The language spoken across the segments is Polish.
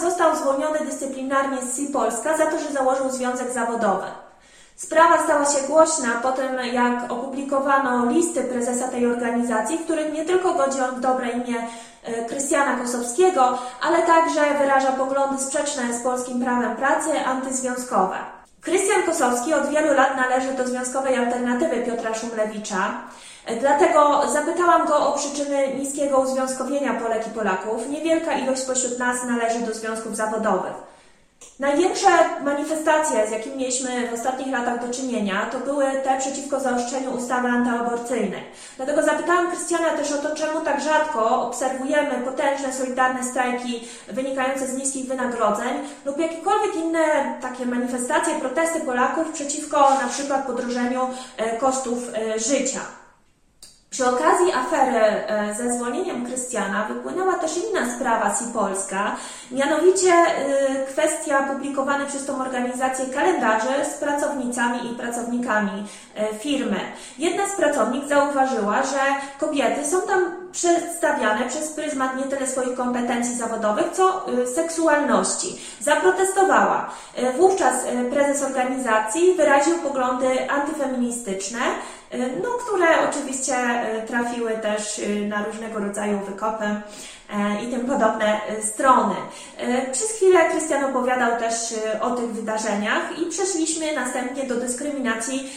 został zwolniony dyscyplinarnie z SI Polska za to, że założył związek zawodowy. Sprawa stała się głośna po tym, jak opublikowano listy prezesa tej organizacji, w których nie tylko godzi on w dobre imię e, Krystiana Kosowskiego, ale także wyraża poglądy sprzeczne z polskim prawem pracy, antyzwiązkowe. Krystian Kosowski od wielu lat należy do związkowej alternatywy Piotra Szumlewicza. Dlatego zapytałam go o przyczyny niskiego uzwiązkowienia Polek i Polaków. Niewielka ilość spośród nas należy do związków zawodowych. Największe manifestacje, z jakimi mieliśmy w ostatnich latach do czynienia, to były te przeciwko zaostrzeniu ustawy antyaborcyjnej. Dlatego zapytałam Krystiana też o to, czemu tak rzadko obserwujemy potężne, solidarne strajki wynikające z niskich wynagrodzeń lub jakiekolwiek inne takie manifestacje, protesty Polaków przeciwko na przykład podrożeniu e, kosztów e, życia. Przy okazji afery e, ze zwolnieniem Krystiana wypłynęła też inna sprawa SI Polska, mianowicie e, kwestia publikowanej przez tą organizację kalendarzy z pracownicami i pracownikami e, firmy. Jedna z pracownik zauważyła, że kobiety są tam przedstawiane przez pryzmat nie tyle swoich kompetencji zawodowych, co seksualności. Zaprotestowała. Wówczas prezes organizacji wyraził poglądy antyfeministyczne, no, które oczywiście trafiły też na różnego rodzaju wykopy i tym podobne strony. Przez chwilę Krystian opowiadał też o tych wydarzeniach i przeszliśmy następnie do dyskryminacji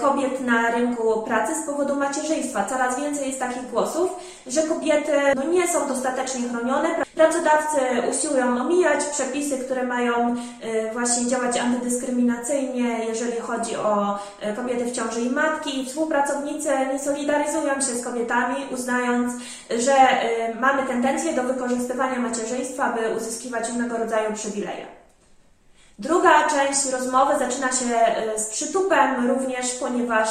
kobiet na rynku pracy z powodu macierzyństwa. Coraz więcej jest takich głosów, że kobiety no, nie są dostatecznie chronione. Pracodawcy usiłują omijać przepisy, które mają właśnie działać antydyskryminacyjnie, jeżeli chodzi o kobiety w ciąży i matki. Współpracownicy nie solidaryzują się z kobietami, uznając, że mamy tendencję do wykorzystywania macierzyństwa, by uzyskiwać różnego rodzaju przywileje. Druga część rozmowy zaczyna się z przytupem również, ponieważ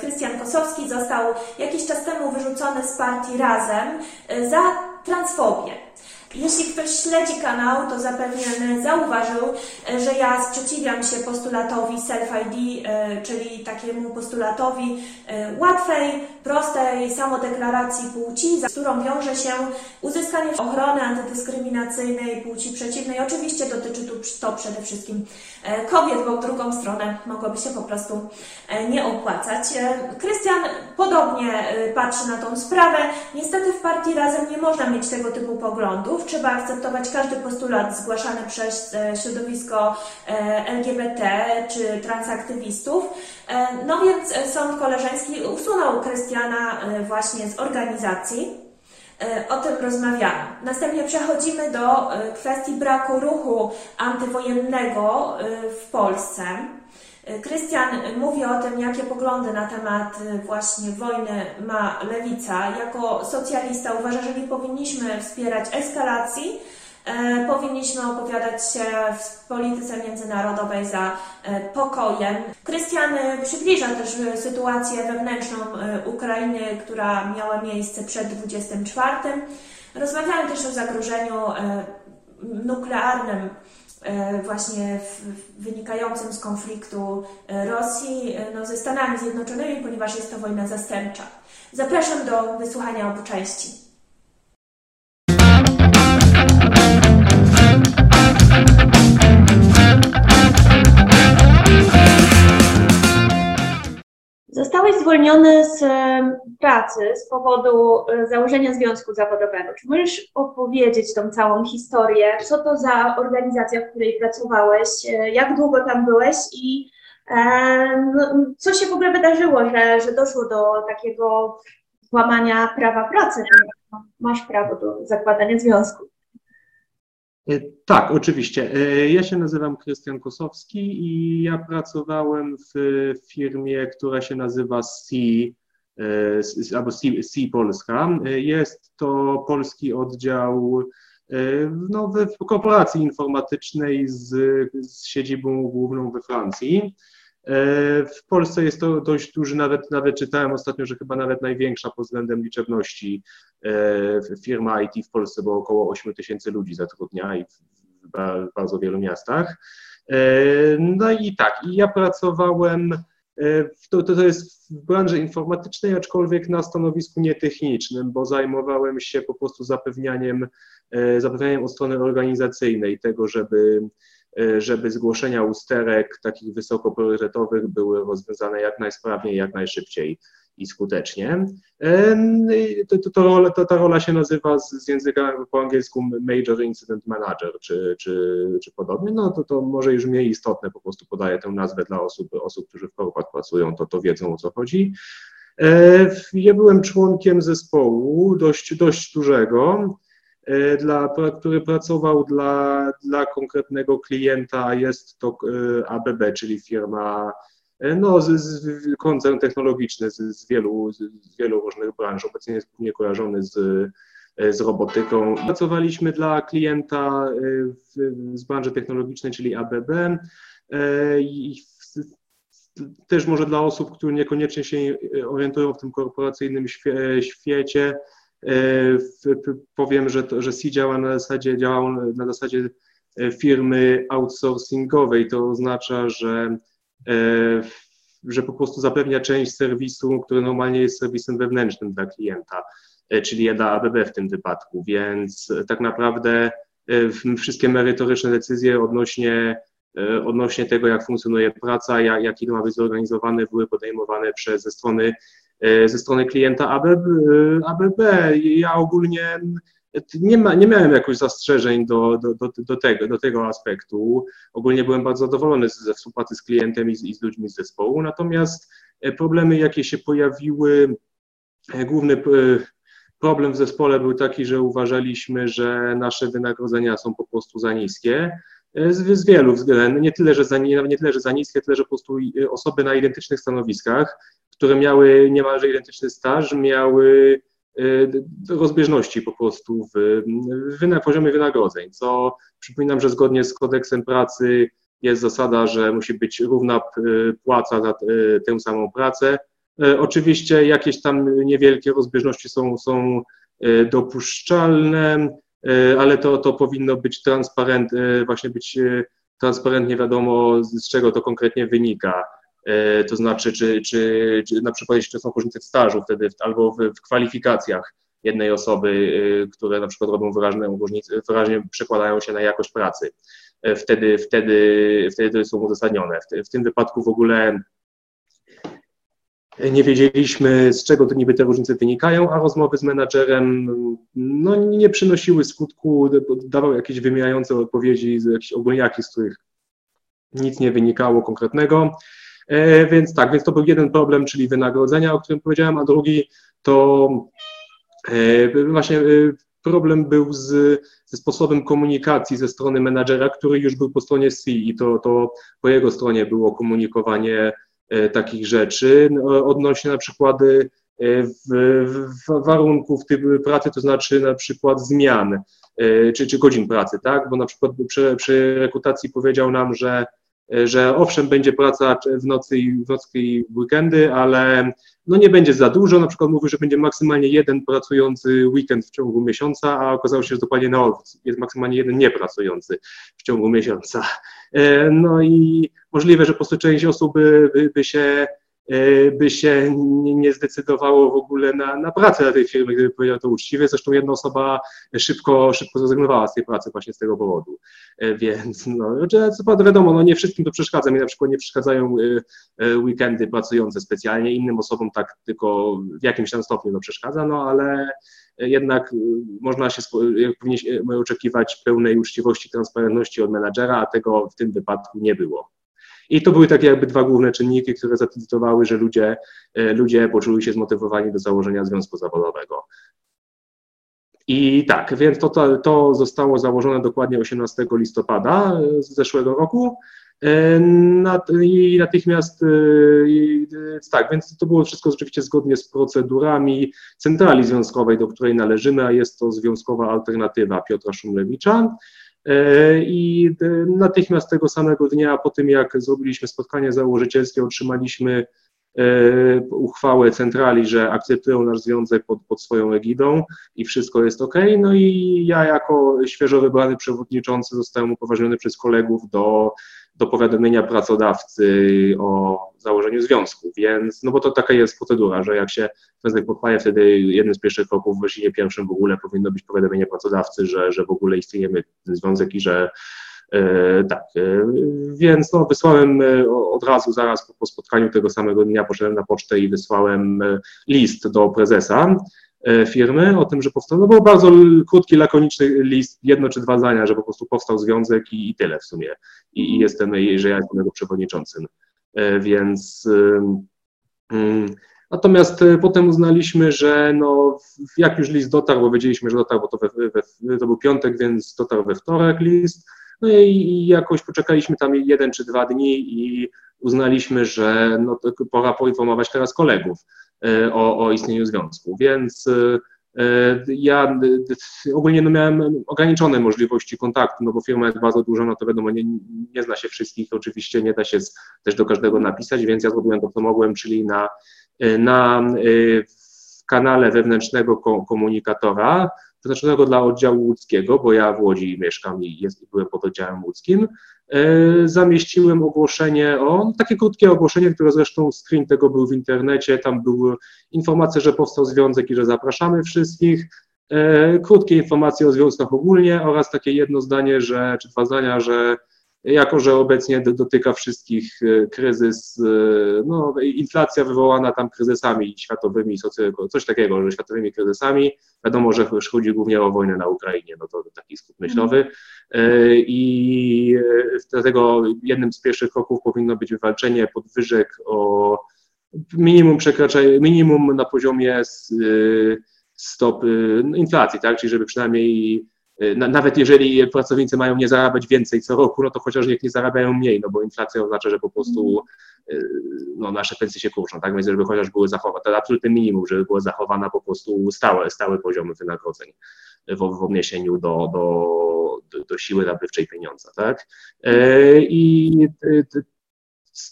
Krystian Kosowski został jakiś czas temu wyrzucony z partii Razem za transfobię. Jeśli ktoś śledzi kanał, to zapewne zauważył, że ja sprzeciwiam się postulatowi self-ID, czyli takiemu postulatowi łatwej, prostej samodeklaracji płci, z którą wiąże się uzyskanie ochrony antydyskryminacyjnej płci przeciwnej. Oczywiście dotyczy tu to przede wszystkim kobiet, bo w drugą stronę mogłoby się po prostu nie opłacać. Krystian podobnie patrzy na tą sprawę. Niestety w partii Razem nie można mieć tego typu poglądów. Trzeba akceptować każdy postulat zgłaszany przez środowisko LGBT czy transaktywistów. No więc sąd koleżeński usunął Krystiana właśnie z organizacji. O tym rozmawiamy. Następnie przechodzimy do kwestii braku ruchu antywojennego w Polsce. Krystian mówi o tym, jakie poglądy na temat właśnie wojny ma lewica. Jako socjalista uważa, że nie powinniśmy wspierać eskalacji, powinniśmy opowiadać się w polityce międzynarodowej za pokojem. Krystian przybliża też sytuację wewnętrzną Ukrainy, która miała miejsce przed 24. Rozmawiamy też o zagrożeniu nuklearnym właśnie wynikającym z konfliktu Rosji no, ze Stanami Zjednoczonymi, ponieważ jest to wojna zastępcza. Zapraszam do wysłuchania obu części. Zostałeś zwolniony z pracy z powodu założenia związku zawodowego. Czy możesz opowiedzieć tą całą historię? Co to za organizacja, w której pracowałeś? Jak długo tam byłeś i no, co się w ogóle wydarzyło, że, że doszło do takiego złamania prawa pracy? Masz prawo do zakładania związku. Tak, oczywiście. Ja się nazywam Krystian Kosowski i ja pracowałem w firmie, która się nazywa C, albo C, C Polska. Jest to polski oddział no, w korporacji informatycznej z, z siedzibą główną we Francji. W Polsce jest to dość duży, nawet, nawet czytałem ostatnio, że chyba nawet największa pod względem liczebności firma IT w Polsce, bo około 8 tysięcy ludzi zatrudnia i w bardzo wielu miastach. No i tak, i ja pracowałem to, to, to jest w branży informatycznej, aczkolwiek na stanowisku nietechnicznym, bo zajmowałem się po prostu zapewnianiem, zapewnianiem od strony organizacyjnej tego, żeby żeby zgłoszenia usterek takich wysoko priorytetowych były rozwiązane jak najsprawniej, jak najszybciej i skutecznie. To, to, to, to, ta rola się nazywa z, z języka po angielsku Major Incident Manager, czy, czy, czy podobnie. No to, to może już mniej istotne, po prostu podaję tę nazwę dla osób, osób którzy w korpach pracują, to, to wiedzą o co chodzi. E, ja byłem członkiem zespołu dość, dość dużego, e, dla, który pracował dla, dla konkretnego klienta, jest to e, ABB, czyli firma E, no, z, z, koncern technologiczny z, z, wielu, z wielu różnych branż, obecnie jest głównie kojarzony z, e, z robotyką. Pracowaliśmy dla klienta e, w, z branży technologicznej, czyli ABB. I też może dla osób, które niekoniecznie się orientują w tym korporacyjnym świe, świecie, powiem, że, to, że C działa na zasadzie, działa na zasadzie firmy outsourcingowej. To oznacza, że E, że po prostu zapewnia część serwisu, który normalnie jest serwisem wewnętrznym dla klienta, e, czyli dla ABB w tym wypadku, więc tak naprawdę e, wszystkie merytoryczne decyzje odnośnie, odnośnie tego, jak funkcjonuje praca, jak, jak ma być zorganizowane, były podejmowane przez ze strony, ze strony klienta ABB. ABB. Ja ogólnie nie, ma, nie miałem jakoś zastrzeżeń do, do, do, do, tego, do tego aspektu. Ogólnie byłem bardzo zadowolony ze współpracy z klientem i z, i z ludźmi z zespołu, natomiast e, problemy, jakie się pojawiły, e, główny e, problem w zespole był taki, że uważaliśmy, że nasze wynagrodzenia są po prostu za niskie. Z, z wielu względów, nie tyle, że za, nie, nie tyle, że za niskie, tyle, że po prostu osoby na identycznych stanowiskach, które miały niemalże identyczny staż, miały Y, rozbieżności po prostu w, w poziomie wynagrodzeń, co przypominam, że zgodnie z kodeksem pracy jest zasada, że musi być równa y, płaca za y, tę samą pracę. Oczywiście jakieś tam niewielkie rozbieżności są, są dopuszczalne, ale to, to powinno być transparent, właśnie być transparentnie wiadomo, z czego to konkretnie wynika. E, to znaczy, czy, czy, czy na przykład jeśli to są różnice w stażu wtedy, albo w, w kwalifikacjach jednej osoby, e, które na przykład robią wyraźne różnice, wyraźnie przekładają się na jakość pracy. E, wtedy, wtedy, wtedy są uzasadnione. W, w tym wypadku w ogóle nie wiedzieliśmy, z czego to niby te różnice wynikają, a rozmowy z menadżerem no, nie przynosiły skutku, dawał jakieś wymijające odpowiedzi, jakieś ogólniaki, z których nic nie wynikało konkretnego. E, więc tak, więc to był jeden problem, czyli wynagrodzenia, o którym powiedziałem, a drugi to e, właśnie e, problem był z, ze sposobem komunikacji ze strony menadżera, który już był po stronie C i to, to po jego stronie było komunikowanie takich rzeczy no, odnośnie na przykład w, w warunków typu pracy, to znaczy na przykład zmian czy, czy godzin pracy, tak? Bo na przykład przy, przy rekrutacji powiedział nam, że że owszem, będzie praca w nocy i w nocy i weekendy, ale no nie będzie za dużo. Na przykład mówił, że będzie maksymalnie jeden pracujący weekend w ciągu miesiąca, a okazało się, że dokładnie na odwrót. Jest maksymalnie jeden niepracujący w ciągu miesiąca. E, no i możliwe, że po prostu część osób by, by się E, by się nie zdecydowało w ogóle na, na pracę na tej firmie, gdyby powiedział to uczciwie. Zresztą jedna osoba szybko, szybko zrezygnowała z tej pracy właśnie z tego powodu. E, więc no, co prawda wiadomo, no nie wszystkim to przeszkadza. Mi na przykład nie przeszkadzają e, weekendy pracujące specjalnie, innym osobom tak tylko w jakimś tam stopniu to przeszkadza, no ale jednak można się powinien oczekiwać pełnej uczciwości, transparentności od menadżera, a tego w tym wypadku nie było. I to były takie jakby dwa główne czynniki, które zadecydowały, że ludzie, e, ludzie poczuli się zmotywowani do założenia związku zawodowego. I tak, więc to, to, to zostało założone dokładnie 18 listopada e, zeszłego roku. E, I natychmiast, tak, więc to było wszystko rzeczywiście zgodnie z procedurami centrali związkowej, do której należymy, a jest to związkowa alternatywa Piotra Szumlewicza. E, I natychmiast tego samego dnia, po tym jak zrobiliśmy spotkanie założycielskie, otrzymaliśmy e, uchwałę centrali, że akceptują nasz związek pod, pod swoją egidą i wszystko jest ok. No i ja jako świeżo wybrany przewodniczący zostałem upoważniony przez kolegów do do powiadomienia pracodawcy o założeniu związku, więc, no bo to taka jest procedura, że jak się związek podpaje, wtedy jednym z pierwszych kroków, właściwie pierwszym w ogóle powinno być powiadomienie pracodawcy, że, że w ogóle istniejemy ten związek i że e, tak, e, więc no, wysłałem e, od razu, zaraz po, po spotkaniu tego samego dnia poszedłem na pocztę i wysłałem list do prezesa firmy o tym, że powstał, no był bardzo krótki, lakoniczny list, jedno czy dwa zdania, że po prostu powstał związek i, i tyle w sumie. I, I, jestem, że ja jestem jego przewodniczącym. E, więc natomiast e, potem uznaliśmy, że no, jak już list dotarł, bo wiedzieliśmy, że dotarł, bo to, we, we, to był piątek, więc dotarł we wtorek list, no i, i jakoś poczekaliśmy tam jeden czy dwa dni i uznaliśmy, że no, pora poinformować teraz kolegów. E, o, o istnieniu związku. Więc e, e, ja ogólnie no miałem ograniczone możliwości kontaktu, no bo firma jest bardzo duża, no to wiadomo, nie, nie zna się wszystkich, oczywiście nie da się też do każdego napisać, więc ja zrobiłem to, co mogłem, czyli na, na kanale wewnętrznego komunikatora, przeznaczonego dla oddziału łódzkiego, bo ja w Łodzi mieszkam i jest, byłem pod oddziałem łódzkim, E, zamieściłem ogłoszenie o, takie krótkie ogłoszenie, które zresztą screen tego był w internecie, tam były informacje, że powstał związek i że zapraszamy wszystkich, e, krótkie informacje o związkach ogólnie oraz takie jedno zdanie, że, czy dwa zdania, że jako że obecnie dotyka wszystkich e, kryzys, e, no, inflacja wywołana tam kryzysami światowymi, coś takiego, że światowymi kryzysami, wiadomo, że chodzi głównie o wojnę na Ukrainie, no to taki skut myślowy. E, i dlatego jednym z pierwszych kroków powinno być wywalczenie podwyżek o minimum przekraczające, minimum na poziomie stopy inflacji, tak, czyli żeby przynajmniej nawet jeżeli pracownicy mają nie zarabiać więcej co roku, no to chociaż niech nie zarabiają mniej, no bo inflacja oznacza, że po prostu y, no, nasze pensje się kurczą, tak? Więc żeby chociaż były zachowane, to absolutne minimum, żeby były zachowane po prostu stałe, stałe poziomy wynagrodzeń w, w odniesieniu do, do, do, siły nabywczej pieniądza, tak? Y, I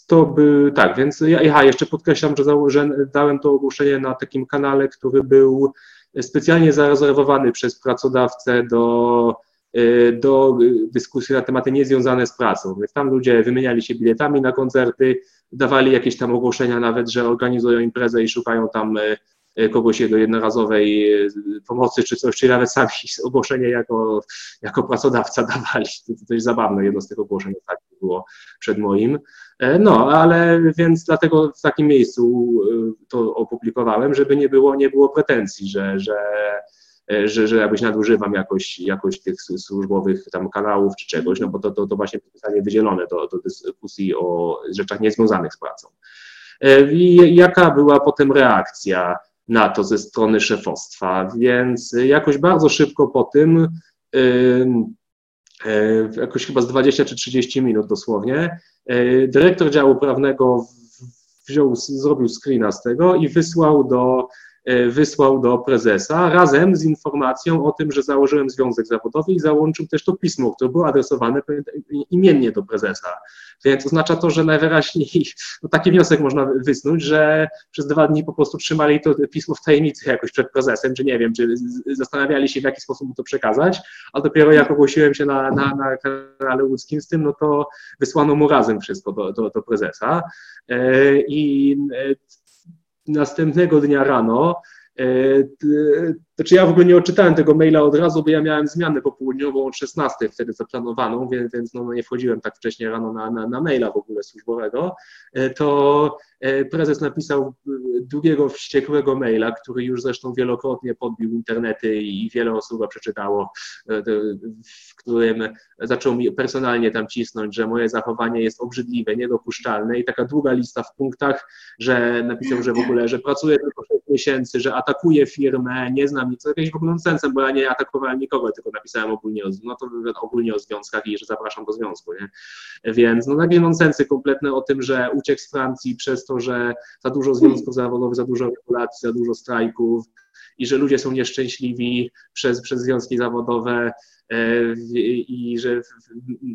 to by, tak, więc ja, ja jeszcze podkreślam, że, że dałem to ogłoszenie na takim kanale, który był specjalnie zarezerwowany przez pracodawcę do, e, do dyskusji na tematy niezwiązane z pracą. Więc tam ludzie wymieniali się biletami na koncerty, dawali jakieś tam ogłoszenia nawet, że organizują imprezę i szukają tam e, e, kogoś do jednorazowej pomocy czy coś, czy nawet sami ogłoszenie jako, jako pracodawca dawali. To, to jest zabawne, jedno z tych ogłoszeń tak było przed moim. E, no, ale więc dlatego w takim miejscu e, to opublikowałem, żeby nie było, nie było pretensji, że, że, e, że, że jakoś nadużywam jakoś, jakoś tych służbowych tam kanałów czy czegoś, no bo to, to, to właśnie zostanie wydzielone do, do dyskusji o rzeczach niezwiązanych z pracą. I jaka była potem reakcja na to ze strony szefostwa? Więc jakoś bardzo szybko po tym, jakoś chyba z 20 czy 30 minut dosłownie, E, dyrektor działu prawnego wziął, zrobił screena z tego i wysłał do, e, wysłał do prezesa razem z informacją o tym, że założyłem związek zawodowy i załączył też to pismo, które było adresowane imiennie do prezesa. Więc oznacza to, że najwyraźniej no taki wniosek można wysnuć, że przez dwa dni po prostu trzymali to pismo w tajemnicy jakoś przed prezesem, czy nie wiem, czy zastanawiali się, w jaki sposób mu to przekazać, a dopiero jak ogłosiłem się na, na, na kanale łódzkim z tym, no to wysłano mu razem wszystko do, do, do prezesa. E, I e, następnego dnia rano E, znaczy ja w ogóle nie odczytałem tego maila od razu, bo ja miałem zmianę popołudniową od 16 wtedy zaplanowaną, więc, więc no nie wchodziłem tak wcześnie rano na, na, na maila w ogóle służbowego. E, to e, prezes napisał długiego, wściekłego maila, który już zresztą wielokrotnie podbił internety i wiele osób przeczytało, w którym zaczął mi personalnie tam cisnąć, że moje zachowanie jest obrzydliwe, niedopuszczalne i taka długa lista w punktach, że napisał, że w ogóle, że pracuje tylko 6 miesięcy, że atakuje firmę, nie znam nic, jakimś w ogóle nonsensem, bo ja nie atakowałem nikogo, tylko napisałem ogólnie o, no to ogólnie o związkach i że zapraszam do związku, nie? Więc no takie nonsensy kompletne o tym, że uciekł z Francji przez to, że za dużo związków zawodowych, za dużo regulacji, za dużo strajków i że ludzie są nieszczęśliwi przez, przez związki zawodowe, e, i że,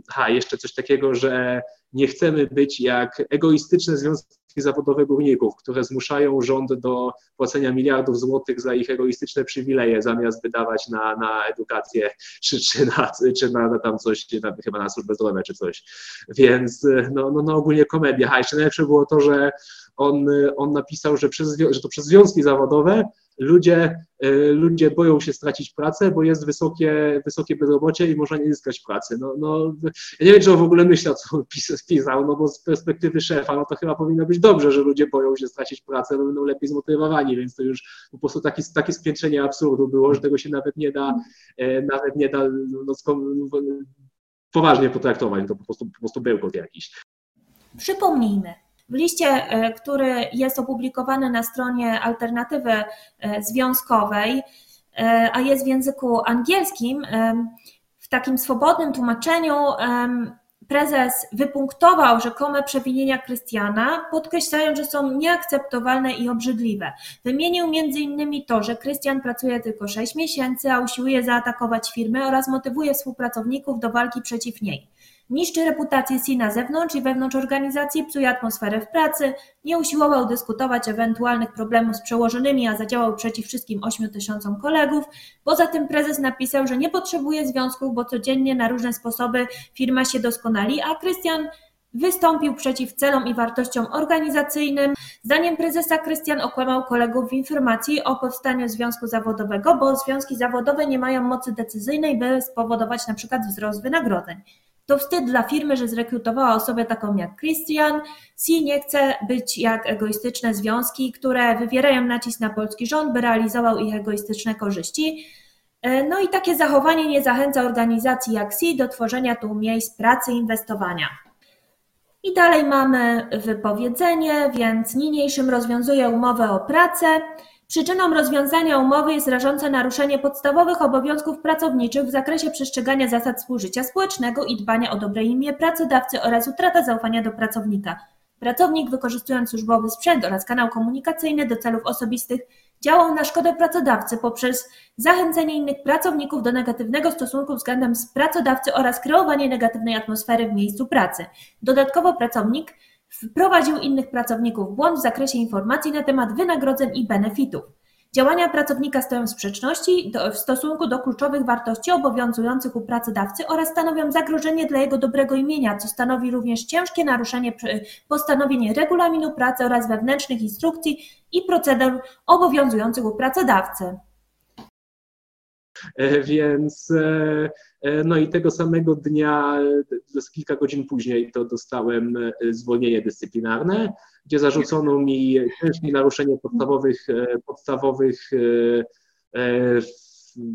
ha, jeszcze coś takiego, że nie chcemy być jak egoistyczne związki zawodowe górników, które zmuszają rząd do płacenia miliardów złotych za ich egoistyczne przywileje, zamiast wydawać na, na edukację czy, czy, na, czy na, na tam coś, na, chyba na służbę zdrowia czy coś. Więc no, no, no ogólnie komedia. A jeszcze najlepsze było to, że on, on napisał, że, przez, że to przez związki zawodowe ludzie, y, ludzie boją się stracić pracę, bo jest wysokie, wysokie bezrobocie i można nie zyskać pracy. No, no, ja nie wiem, czy on w ogóle myślał, co on pisał, no bo z perspektywy szefa, no to chyba powinno być dobrze, że ludzie boją się stracić pracę, bo będą lepiej zmotywowani, więc to już po prostu taki, takie spiętrzenie absurdu było, że tego się nawet nie da, e, nawet nie da no, poważnie potraktować, to po prostu, po prostu bełkot jakiś. Przypomnijmy, w liście, e, który jest opublikowany na stronie alternatywy e, związkowej, e, a jest w języku angielskim, w takim swobodnym tłumaczeniu prezes wypunktował rzekome przewinienia Krystiana, podkreślając, że są nieakceptowalne i obrzydliwe. Wymienił m.in. to, że Krystian pracuje tylko 6 miesięcy, a usiłuje zaatakować firmę oraz motywuje współpracowników do walki przeciw niej. Niszczy reputację SI na zewnątrz i wewnątrz organizacji, psuje atmosferę w pracy, nie usiłował dyskutować ewentualnych problemów z przełożonymi, a zadziałał przeciw wszystkim 8 tysiącom kolegów. Poza tym prezes napisał, że nie potrzebuje związków, bo codziennie na różne sposoby firma się doskonali, a Krystian wystąpił przeciw celom i wartościom organizacyjnym. Zdaniem prezesa Krystian okłamał kolegów w informacji o powstaniu związku zawodowego, bo związki zawodowe nie mają mocy decyzyjnej, by spowodować przykład wzrost wynagrodzeń. To wstyd dla firmy, że zrekrutowała osobę taką jak Christian. Si nie chce być jak egoistyczne związki, które wywierają nacisk na polski rząd, by realizował ich egoistyczne korzyści. E, no i takie zachowanie nie zachęca organizacji jak Si do tworzenia tu miejsc pracy i inwestowania. I dalej mamy wypowiedzenie, więc niniejszym rozwiązuje umowę o pracę. Przyczyną rozwiązania umowy jest rażące naruszenie podstawowych obowiązków pracowniczych w zakresie przestrzegania zasad współżycia społecznego i dbania o dobre imię pracodawcy oraz utrata zaufania do pracownika. Pracownik, wykorzystując służbowy sprzęt oraz kanał komunikacyjny do celów osobistych, działał na szkodę pracodawcy poprzez zachęcenie innych pracowników do negatywnego stosunku względem pracodawcy oraz kreowanie negatywnej atmosfery w miejscu pracy. Dodatkowo pracownik wprowadził innych pracowników w błąd w zakresie informacji na temat wynagrodzeń i benefitów. Działania pracownika stoją w sprzeczności do, w stosunku do kluczowych wartości obowiązujących u pracodawcy oraz stanowią zagrożenie dla jego dobrego imienia, co stanowi również ciężkie naruszenie postanowień regulaminu pracy oraz wewnętrznych instrukcji i procedur obowiązujących u pracodawcy. E, więc e, e, no i tego samego dnia, kilka godzin później, to dostałem zwolnienie dyscyplinarne, gdzie zarzucono mi naruszenie podstawowych, podstawowych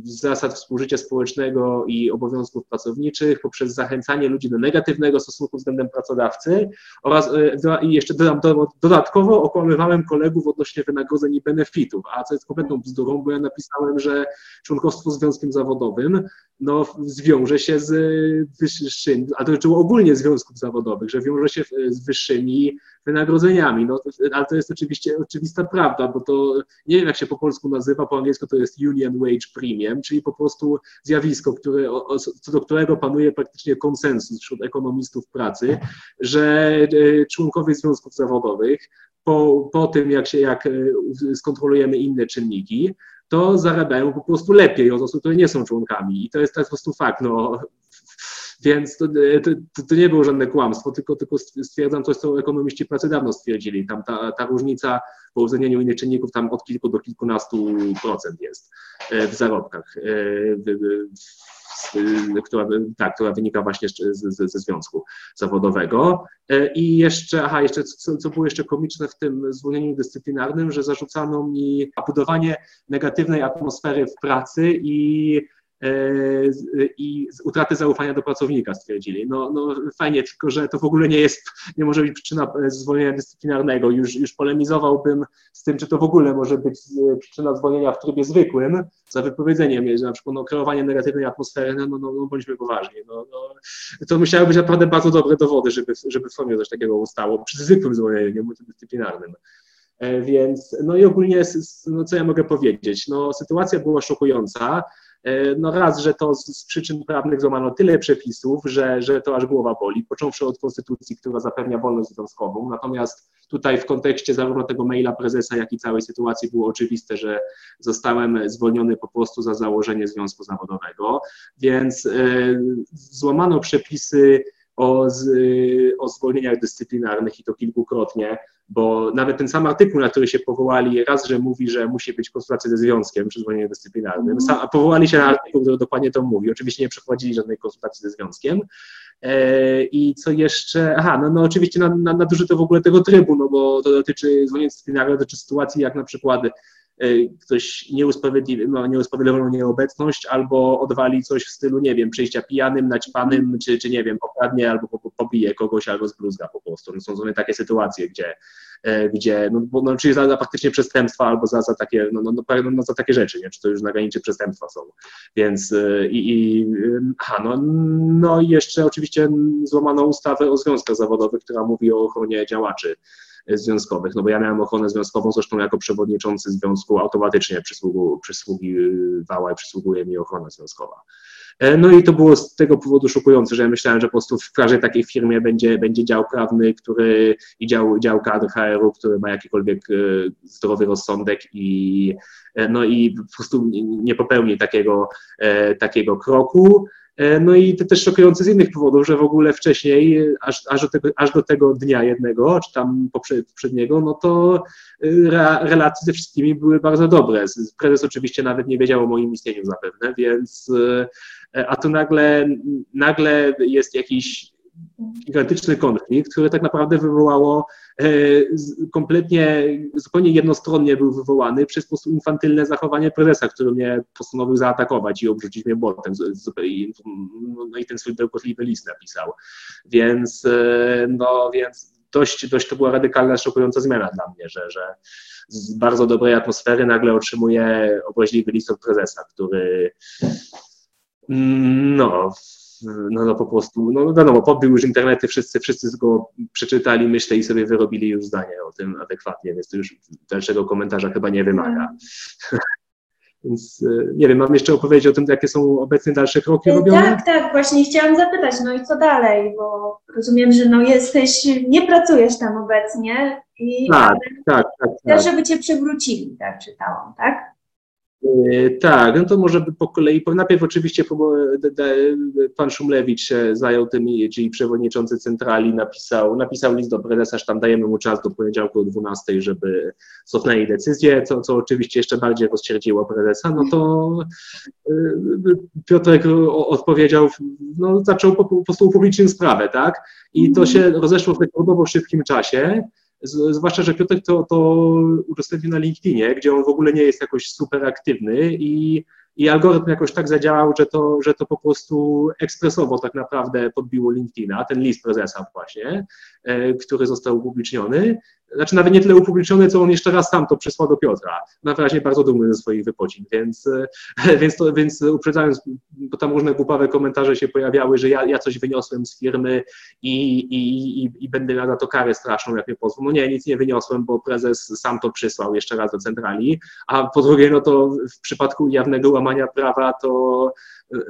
zasad współżycia społecznego i obowiązków pracowniczych poprzez zachęcanie ludzi do negatywnego stosunku względem pracodawcy oraz e, i jeszcze dodam, dodatkowo okłamywałem kolegów odnośnie wynagrodzeń i benefitów, a co jest kompletną bzdurą, bo ja napisałem, że członkostwo związkiem zawodowym no, zwiąże się z wyższymi, a to dotyczyło ogólnie związków zawodowych, że wiąże się z wyższymi wynagrodzeniami. No, ale to jest oczywiście oczywista prawda, bo to nie wiem, jak się po polsku nazywa, po angielsku to jest Union Wage Premium, czyli po prostu zjawisko, które, co do którego panuje praktycznie konsensus wśród ekonomistów pracy, że e, członkowie związków zawodowych po, po tym, jak się jak e, skontrolujemy inne czynniki, to zarabiają po prostu lepiej od osób, które nie są członkami. I to jest, to jest po prostu fakt. No, więc to, to, to, nie było żadne kłamstwo, tylko, tylko stwierdzam coś, co ekonomiści pracy dawno stwierdzili. Tam ta, ta różnica po uwzględnieniu innych czynników tam od kilku do kilkunastu procent jest e, w zarobkach, e, która, tak, która wynika właśnie ze, związku zawodowego. E, I jeszcze, aha, jeszcze co, co było jeszcze komiczne w tym zwolnieniu dyscyplinarnym, że zarzucano mi budowanie negatywnej atmosfery w pracy i E, i utraty zaufania do pracownika stwierdzili. No, no fajnie, tylko że to w ogóle nie jest, nie może być przyczyna zwolnienia dyscyplinarnego. Już, już polemizowałbym z tym, czy to w ogóle może być przyczyna zwolnienia w trybie zwykłym za wypowiedzeniem, że na przykład no, kreowanie negatywnej atmosfery, no, no, no, no bądźmy poważni. No, no, to musiały być naprawdę bardzo dobre dowody, żeby, żeby w formie coś takiego ustało, przy zwykłym zwolnieniu, nie multidyscyplinarnym. E, więc, no i ogólnie, no co ja mogę powiedzieć? No, sytuacja była szokująca. No raz, że to z, z przyczyn prawnych złamano tyle przepisów, że, że to aż głowa boli, począwszy od konstytucji, która zapewnia wolność związkową, natomiast tutaj w kontekście zarówno tego maila prezesa, jak i całej sytuacji było oczywiste, że zostałem zwolniony po prostu za założenie związku zawodowego, więc złamano przepisy o, z, o zwolnieniach dyscyplinarnych i to kilkukrotnie, bo nawet ten sam artykuł, na który się powołali, raz, że mówi, że musi być konsultacja ze związkiem przy zwolnieniu dyscyplinarnym, sam, a powołali się na artykuł, który dokładnie to mówi. Oczywiście nie przeprowadzili żadnej konsultacji ze związkiem. E, I co jeszcze? Aha, no, no oczywiście nadużyto w ogóle tego trybu, no bo to dotyczy zwolnienia dyscyplinarnego, dotyczy sytuacji jak na przykład ktoś nieusprawiedliwi, no, nieobecność albo odwali coś w stylu, nie wiem, przyjścia pijanym, naćpanym, czy, czy nie wiem, okradnie albo pobije kogoś albo zbluzga po prostu. No, są takie sytuacje, gdzie, e, gdzie no, no, czyli za, za faktycznie przestępstwa albo za, za takie, no, no, no, no, za takie rzeczy, nie? czy to już na granicy przestępstwa są. Więc e, i, i aha, no, no i jeszcze oczywiście złamano ustawę o związkach zawodowych, która mówi o ochronie działaczy związkowych, no bo ja miałem ochronę związkową, zresztą jako przewodniczący związku automatycznie przysługu, przysługiwała i przysługuje mi ochrona związkowa. E, no i to było z tego powodu szokujące, że ja myślałem, że po prostu w każdej takiej firmie będzie, będzie dział prawny, który i dział, dział kadr HR-u, który ma jakikolwiek e, zdrowy rozsądek i e, no i po prostu nie popełni takiego, takiego kroku. E, no i to też szokujące z innych powodów, że w ogóle wcześniej, aż, aż, do, tego, aż do tego dnia jednego, czy tam poprzedniego, no to e, re, relacje ze wszystkimi były bardzo dobre. Prezes oczywiście nawet nie wiedział o moim istnieniu zapewne, więc e, a tu nagle, nagle jest jakiś gigantyczny konflikt, który tak naprawdę wywołało e, kompletnie, zupełnie jednostronnie był wywołany przez po prostu infantylne zachowanie prezesa, który mnie postanowił zaatakować i obrzucić mnie błotem no i ten swój bełkotliwy list napisał. Więc, e, no, więc dość, dość to była radykalna, szokująca zmiana dla mnie, że, że z bardzo dobrej atmosfery nagle otrzymuję obraźliwy list od prezesa, który mm, no, no, no po prostu, no wiadomo, podbił już internety, wszyscy, wszyscy go przeczytali, myślę, i sobie wyrobili już zdanie o tym adekwatnie, więc to już dalszego komentarza chyba nie wymaga. Więc e, nie wiem, mam jeszcze opowiedzieć o tym, jakie są obecnie dalsze kroki e, robione? Tak, tak, właśnie chciałam zapytać, no i co dalej, bo rozumiem, że no jesteś, nie pracujesz tam obecnie i tak, tak, tak, tak. żeby cię przywrócili, tak czytałam, tak? E, tak, no to może po kolei, najpierw oczywiście pan Szumlewicz zajął tym, czyli przewodniczący centrali napisał, napisał list do prezesa, że tam dajemy mu czas do poniedziałku o 12, żeby cofnęli decyzję, co, co oczywiście jeszcze bardziej rozcierdziło prezesa, no to e, Piotrek odpowiedział, no zaczął po, po prostu upublicznić sprawę, tak, i to się rozeszło w rekordowo szybkim czasie, zwłaszcza, że Piotr to, to udostępnił na LinkedInie, gdzie on w ogóle nie jest jakoś super aktywny i, i algorytm jakoś tak zadziałał, że to, że to po prostu ekspresowo tak naprawdę podbiło LinkedIna, ten list prezesa właśnie, e, który został upubliczniony znaczy nawet nie tyle upubliczniony, co on jeszcze raz sam to przysłał do Piotra. Na razie bardzo dumny ze swoich wypocin, więc, e, więc, to, więc uprzedzając, bo tam różne głupawe komentarze się pojawiały, że ja, ja coś wyniosłem z firmy i, i, i, i będę miał na to karę straszną, jak mnie pozwą. No nie, nic nie wyniosłem, bo prezes sam to przysłał jeszcze raz do centrali, a po drugie, no to w przypadku jawnego łamania prawa to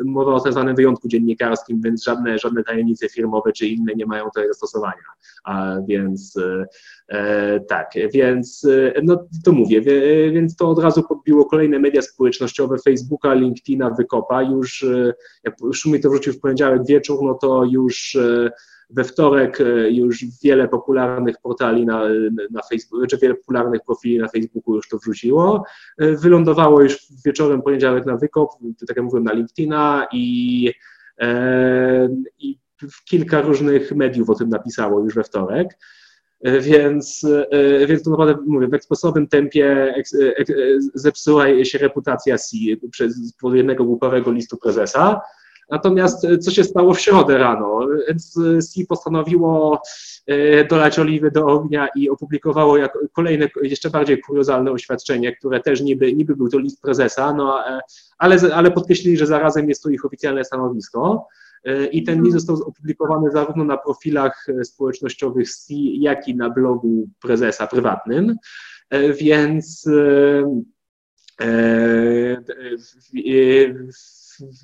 mowa o tak zwanym wyjątku dziennikarskim, więc żadne, żadne tajemnice firmowe czy inne nie mają tutaj zastosowania. A więc e, tak, więc e, no to mówię, więc to od razu podbiło kolejne media społecznościowe, Facebooka, LinkedIna, Wykopa. Już e, jak Szumi to wrzucił w poniedziałek wieczór, no to już e, we wtorek e, już wiele popularnych portali na, na Facebooku, czy wiele popularnych profili na Facebooku już to wrzuciło. E, wylądowało już wieczorem poniedziałek na Wykop, tak jak mówiłem, na LinkedIna i, e, i kilka różnych mediów o tym napisało już we wtorek. Więc, więc to naprawdę mówię, w ekspresowym tempie zepsuła się reputacja C przez jednego głupowego listu prezesa. Natomiast e, co się stało w środę rano? SI postanowiło e, dolać oliwy do ognia i opublikowało kolejne, jeszcze bardziej kuriozalne oświadczenie, które też niby, niby był to list prezesa, no, e, ale, ale podkreślili, że zarazem jest to ich oficjalne stanowisko. I ten list został opublikowany zarówno na profilach społecznościowych SI, jak i na blogu prezesa prywatnym. Więc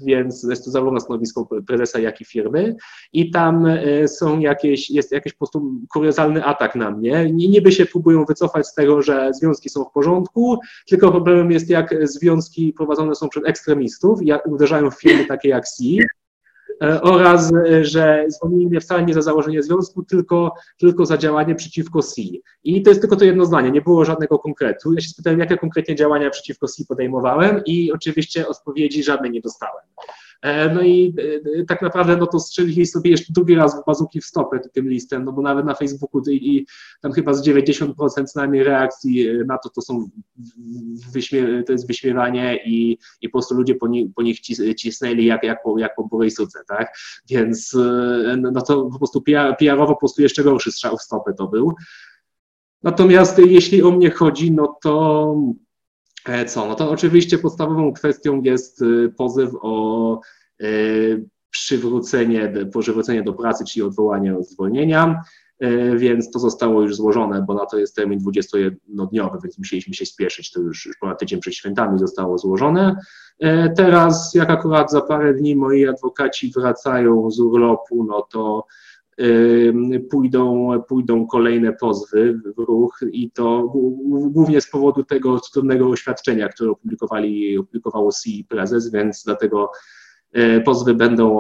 więc jest to zarówno stanowisko prezesa, jak i firmy i tam są jakieś, jest jakiś po prostu kuriozalny atak na mnie. Niby się próbują wycofać z tego, że związki są w porządku, tylko problemem jest, jak związki prowadzone są przez ekstremistów i uderzają w firmy takie jak C, E, oraz, e, że zwolnili mnie wcale nie za założenie związku, tylko, tylko za działanie przeciwko C. I to jest tylko to jedno zdanie, nie było żadnego konkretu. Ja się spytałem, jakie konkretnie działania przeciwko C podejmowałem i oczywiście odpowiedzi żadnej nie dostałem. E, no i e, tak naprawdę no to strzelili sobie jeszcze drugi raz w bazuki w stopę tym listem, no bo nawet na Facebooku i, i tam chyba z 90% najmniej reakcji e, na to to są to jest wyśmiewanie i, i po prostu ludzie po, po nich cisnęli jak, jak po, jak po burej suce, tak? Więc no to po prostu PR, PR-owo po prostu jeszcze gorszy strzał w stopę to był. Natomiast jeśli o mnie chodzi, no to co? No to oczywiście podstawową kwestią jest y, pozew o y, przywrócenie, przywrócenie do pracy, czyli odwołanie od zwolnienia, e, więc to zostało już złożone, bo na to jest termin 21-dniowy, więc musieliśmy się spieszyć, to już, już ponad tydzień przed świętami zostało złożone. E, teraz, jak akurat za parę dni moi adwokaci wracają z urlopu, no to pójdą, pójdą kolejne pozwy w ruch i to głównie z powodu tego cudownego oświadczenia, które opublikowali, opublikowało CI Prezes, więc dlatego pozwy będą,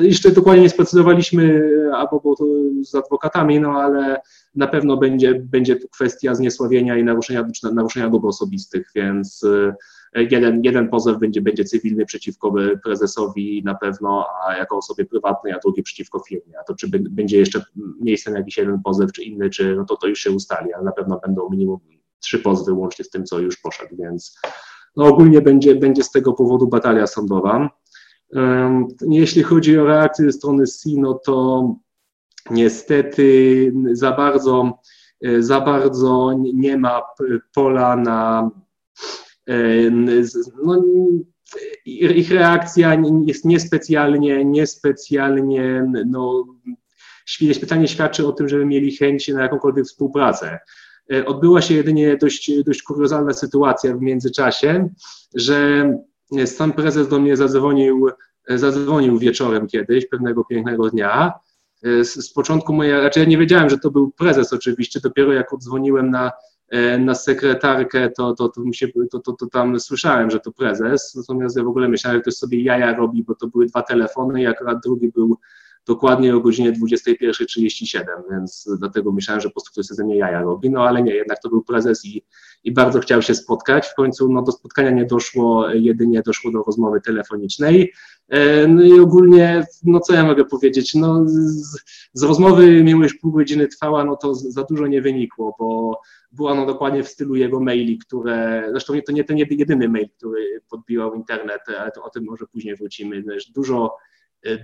jeszcze dokładnie nie sprecyzowaliśmy, albo to z adwokatami, no ale na pewno będzie, będzie kwestia zniesławienia i naruszenia, naruszenia dóbr osobistych, więc Jeden, jeden pozew będzie, będzie cywilny przeciwko prezesowi na pewno, a jako osobie prywatnej, a drugi przeciwko firmie. A to czy będzie jeszcze miejsce na jakiś jeden pozew, czy inny, czy no to, to już się ustali, ale na pewno będą minimum trzy pozwy łącznie z tym, co już poszedł, więc no ogólnie będzie, będzie z tego powodu batalia sądowa. Jeśli chodzi o reakcję ze strony C, no to niestety za bardzo, za bardzo nie ma pola na no, ich reakcja jest niespecjalnie, niespecjalnie, no, niespecjalnie świadczy o tym, żeby mieli chęć na jakąkolwiek współpracę. E, odbyła się jedynie dość, dość kuriozalna sytuacja w międzyczasie, że sam prezes do mnie zadzwonił, zadzwonił wieczorem kiedyś, pewnego pięknego dnia. E, z, z początku moja, raczej ja nie wiedziałem, że to był prezes oczywiście, dopiero jak odzwoniłem na E, na sekretarkę, to, to, to, się, to, to, to tam słyszałem, że to prezes, natomiast ja w ogóle myślałem, że ktoś sobie jaja robi, bo to były dwa telefony i akurat drugi był dokładnie o godzinie 21.37, więc dlatego myślałem, że po prostu ktoś ze mnie jaja robi, no ale nie, jednak to był prezes i, i bardzo chciał się spotkać. W końcu no, do spotkania nie doszło, jedynie doszło do rozmowy telefonicznej. E, no i ogólnie, no co ja mogę powiedzieć, no z, z rozmowy, mimo iż pół godziny trwała, no to za dużo nie wynikło, bo była no dokładnie w stylu jego maili, które, zresztą to nie ten jedyny mail, który podbijał internet, ale to o tym może później wrócimy, dużo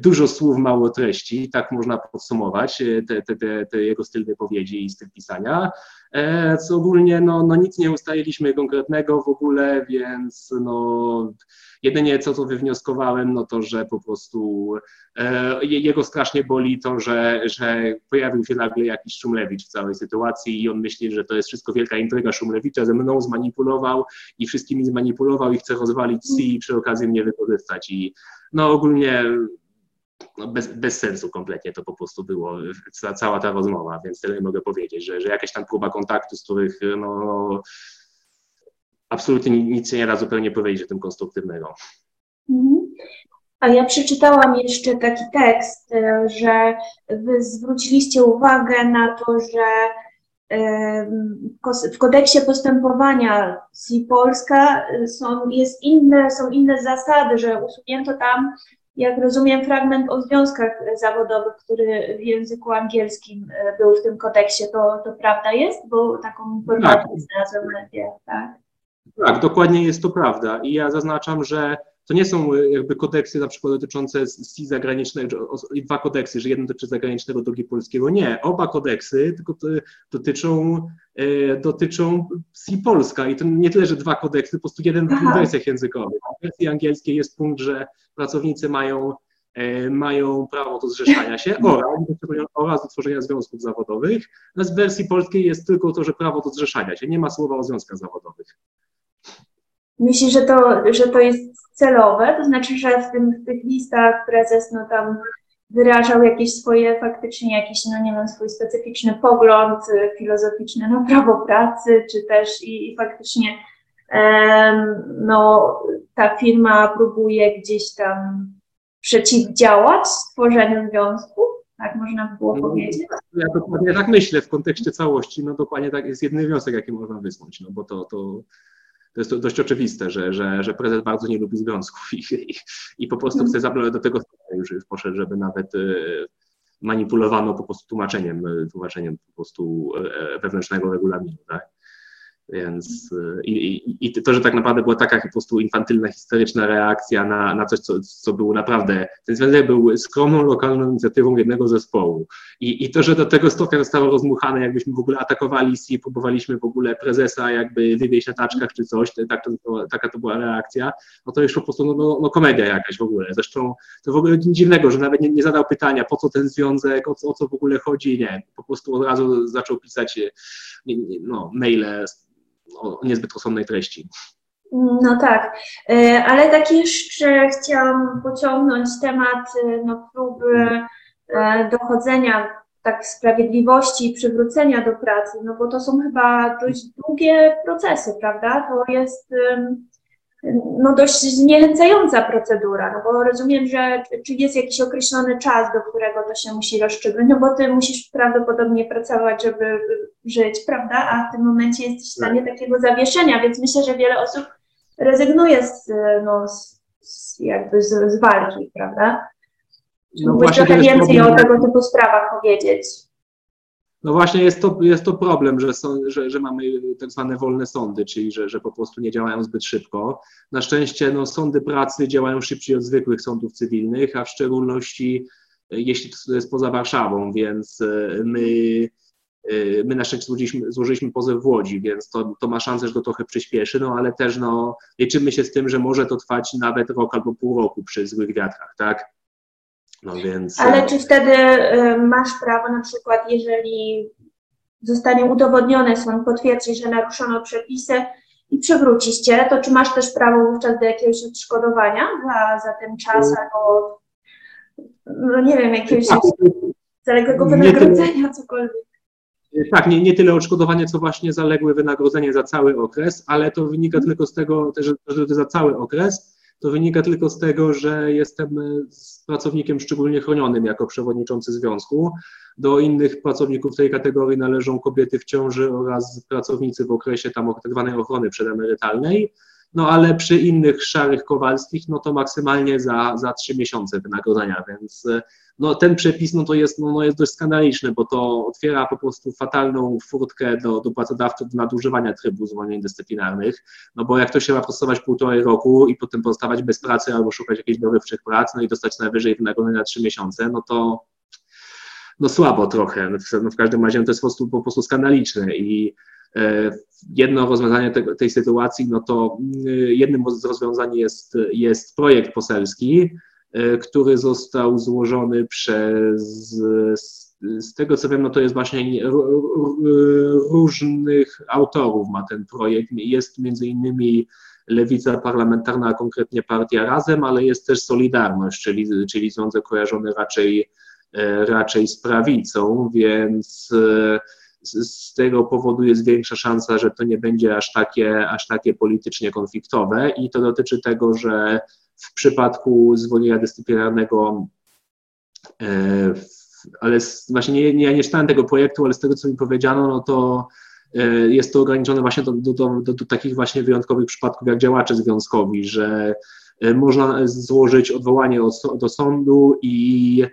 dużo słów, mało treści, tak można podsumować te, te, te, te jego styl wypowiedzi i styl pisania. E, co ogólnie no, no nic nie ustaliliśmy konkretnego w ogóle, więc no, jedynie co to wywnioskowałem, no to, że po prostu e, jego strasznie boli to, że, że pojawił się nagle jakiś Szumlewicz w całej sytuacji i on myśli, że to jest wszystko wielka intryga Szumlewicza, ze mną zmanipulował i wszystkimi zmanipulował i chce rozwalić C i przy okazji mnie wykorzystać i no ogólnie no bez, bez sensu kompletnie to po prostu było, cała ta rozmowa, więc tyle mogę powiedzieć, że, że jakaś tam próba kontaktu, z których no, absolutnie nic się nie da zupełnie powiedzieć o tym konstruktywnego. Mhm. A ja przeczytałam jeszcze taki tekst, e, że wy zwróciliście uwagę na to, że w kodeksie postępowania z Polska są, jest inne, są inne zasady, że usunięto tam jak rozumiem, fragment o związkach zawodowych, który w języku angielskim e, był w tym kodeksie, to, to prawda jest? Bo taką informację tak. znalazłem na tak? Tak, dokładnie jest to prawda. I ja zaznaczam, że to nie są e, jakby kodeksy na przykład dotyczące SI zagranicznego, dwa kodeksy, że jeden dotyczy zagranicznego, drugi polskiego. Nie, oba kodeksy tylko dotyczą, e, dotyczą SI Polska i to nie tyle, że dwa kodeksy, po prostu jeden w wersjach językowych. W wersji angielskiej jest punkt, że pracownicy mają e, mają prawo do zrzeszania się oraz, oraz do tworzenia związków zawodowych. Natomiast w wersji polskiej jest tylko to, że prawo do zrzeszania się. Nie ma słowa o związkach zawodowych. Myślisz, że to, że to jest celowe? To znaczy, że w, tym, w tych listach prezes no tam wyrażał jakieś swoje faktycznie jakiś, no nie wiem, swój specyficzny pogląd y, filozoficzny na prawo pracy, czy też i, i faktycznie no, ta firma próbuje gdzieś tam przeciwdziałać stworzeniu związku, tak można było no, powiedzieć? Ja dokładnie tak myślę w kontekście całości, no dokładnie tak jest jedyny wniosek, jaki można wysnuć, no bo to, to, to jest to dość oczywiste, że, że, że prezes bardzo nie lubi związków i, i, i po prostu chce zabrać do tego już, już poszedł, żeby nawet y, manipulowano po prostu tłumaczeniem, tłumaczeniem po prostu e, wewnętrznego regulaminu, tak? Więc y, i, i, to, że tak naprawdę była taka po prostu infantylna, historyczna reakcja na, na coś, co, co było naprawdę. Ten związek był skromną, lokalną inicjatywą jednego zespołu. I, I to, że do tego stopnia zostało rozmuchane, jakbyśmy w ogóle atakowali i próbowaliśmy w ogóle prezesa jakby wywieźć na taczkach czy coś, tak to, taka to była reakcja, no to już po prostu no, no, no, komedia jakaś w ogóle. Zresztą to w ogóle nic dziwnego, że nawet nie, nie zadał pytania, po co ten związek, o co, o co w ogóle chodzi, nie. Po prostu od razu zaczął pisać no, maile o niezbyt rozsądnej treści. No tak, e, ale tak jeszcze chciałam pociągnąć temat e, no, próby e, dochodzenia tak sprawiedliwości i przywrócenia do pracy, no bo to są chyba dość długie procesy, prawda? To jest no dość zniechęcająca procedura, no bo rozumiem, że czy jest jakiś określony czas, do którego to się musi rozstrzygnąć, no bo ty musisz prawdopodobnie pracować, żeby żyć, prawda, a w tym momencie jesteś w stanie tak. takiego zawieszenia, więc myślę, że wiele osób rezygnuje z, no, z, z jakby z, z walki, prawda? No Mógłbyś trochę więcej problem. o tego typu sprawach powiedzieć. No właśnie jest to, jest to problem, że, są, że, że mamy tak zwane wolne sądy, czyli że, że po prostu nie działają zbyt szybko. Na szczęście no, sądy pracy działają szybciej od zwykłych sądów cywilnych, a w szczególności e, jeśli to jest poza Warszawą, więc e, my, e, my na szczęście złożyliśmy, złożyliśmy pozew w Łodzi, więc to, to ma szansę, że to trochę przyspieszy, no ale też no, liczymy się z tym, że może to trwać nawet rok albo pół roku przy złych wiatrach, tak? No więc... Ale e, czy wtedy e, masz prawo na przykład, jeżeli zostanie udowodnione, sąd potwierdzi, że naruszono przepisy i przywrócić cię, to czy masz też prawo wówczas do jakiegoś odszkodowania za, za ten czas mm. albo no nie wiem, jakiegoś tak. zaległego wynagrodzenia, cokolwiek? Tak, nie, nie tyle odszkodowanie, co właśnie zaległe wynagrodzenie za cały okres, ale to wynika tylko z tego, że, że za cały okres to wynika tylko z tego, że jestem e, pracownikiem szczególnie chronionym jako przewodniczący związku. Do innych pracowników tej kategorii należą kobiety w ciąży oraz pracownicy w okresie tam tak zwanej ochrony przedemerytalnej. No ale przy innych szarych kowalskich, no to maksymalnie za, za 3 miesiące wynagrodzenia, więc e, no, ten przepis no, to jest, no, no, jest dość skandaliczny, bo to otwiera po prostu fatalną furtkę do, do pracodawców do nadużywania trybu zwolnień dyscyplinarnych, no bo jak to się ma pracować półtorej roku i potem pozostawać bez pracy albo szukać jakichś dorywczych prac, no i dostać najwyżej wynagrodzenia na trzy miesiące, no to no słabo trochę. No, w każdym razie to jest po prostu, po prostu skandaliczne i jedno rozwiązanie te, tej sytuacji, no to mm, jednym z rozwiązań jest, jest projekt poselski, E, który został złożony przez, z tego co wiem, no to jest właśnie różnych autorów ma ten projekt. Jest między innymi Lewica Parlamentarna, a konkretnie Partia Razem, ale jest też Solidarność, czyli, czyli związek kojarzony raczej, e, raczej z prawicą, więc e, z tego powodu jest większa szansa, że to nie będzie aż takie, aż takie politycznie konfliktowe i to dotyczy tego, że w przypadku zwolnienia dyscyplinarnego, e, ale właśnie nie, nie, ja nie czytałem tego projektu, ale z tego, co mi powiedziano, no to e, jest to ograniczone właśnie do, do, do, do takich właśnie wyjątkowych przypadków jak działacze związkowi, że e, można złożyć odwołanie do sądu i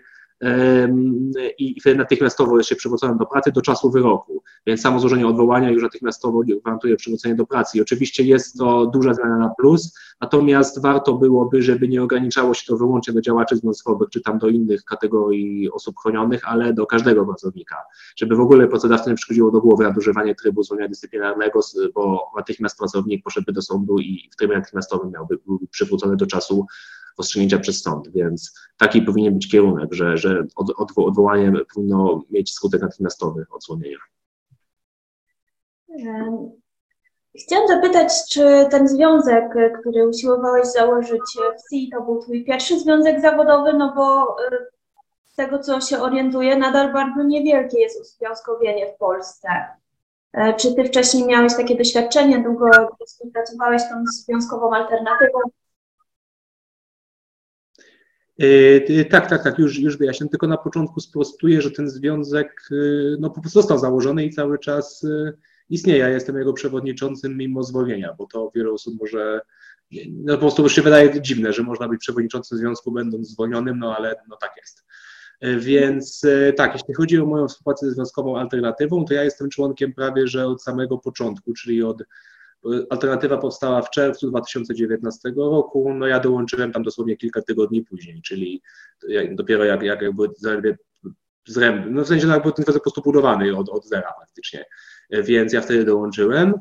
i wtedy natychmiastowo się przywrócony do pracy do czasu wyroku. Więc samo złożenie odwołania już natychmiastowo gwarantuje przywrócenie do pracy. I oczywiście jest to duża zmiana na plus, natomiast warto byłoby, żeby nie ograniczało się to wyłącznie do działaczy związkowych, czy tam do innych kategorii osób chronionych, ale do każdego pracownika. Żeby w ogóle pracodawcy nie przychodziło do głowy nadużywanie trybu zwolnienia dyscyplinarnego, bo natychmiast pracownik poszedłby do sądu i w trybie natychmiastowym miałby przywrócony do czasu rozstrzygnięcia przez sąd, więc taki powinien być kierunek, że, że odwo odwołanie powinno mieć skutek natychmiastowy odsłonienia. Chciałam zapytać, czy ten związek, który usiłowałeś założyć w CI, to był twój pierwszy związek zawodowy, no bo y, z tego, co się orientuję, nadal bardzo niewielkie jest uzwiązkowienie w Polsce. E, czy ty wcześniej miałeś takie doświadczenie, długo współpracowałeś tą związkową alternatywą? Yy, tak, tak, tak, już, już wyjaśniam, tylko na początku sprostuję, że ten związek yy, no, po prostu został założony i cały czas istnieje. Ja jestem jego przewodniczącym mimo zwolnienia, bo to wiele osób może, no po prostu się wydaje dziwne, że można być przewodniczącym związku będąc zwolnionym, no ale no tak jest. Więc tak, jeśli chodzi o moją współpracę ze związkową alternatywą, to ja jestem członkiem prawie że od samego początku, czyli od Alternatywa powstała w czerwcu 2019 roku, no ja dołączyłem tam dosłownie kilka tygodni później, czyli dopiero jak, jak jakby zaledwie no w sensie no jakby ten po prostu budowany od, od zera praktycznie, więc ja wtedy dołączyłem.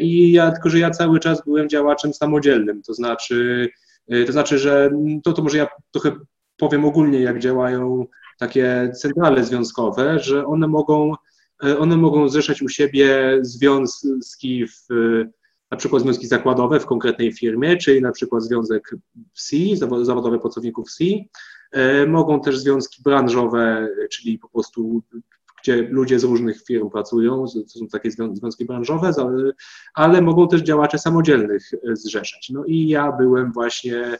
I ja, tylko że ja cały czas byłem działaczem samodzielnym, to znaczy, to znaczy, że to, to może ja trochę powiem ogólnie, jak działają takie centrale związkowe, że one mogą one mogą zrzeszać u siebie związki, w, na przykład związki zakładowe w konkretnej firmie, czyli na przykład związek WSI, zawodowe pracowników WSI. E, mogą też związki branżowe, czyli po prostu gdzie ludzie z różnych firm pracują, to są takie związki branżowe, ale mogą też działacze samodzielnych zrzeszać. No i ja byłem właśnie,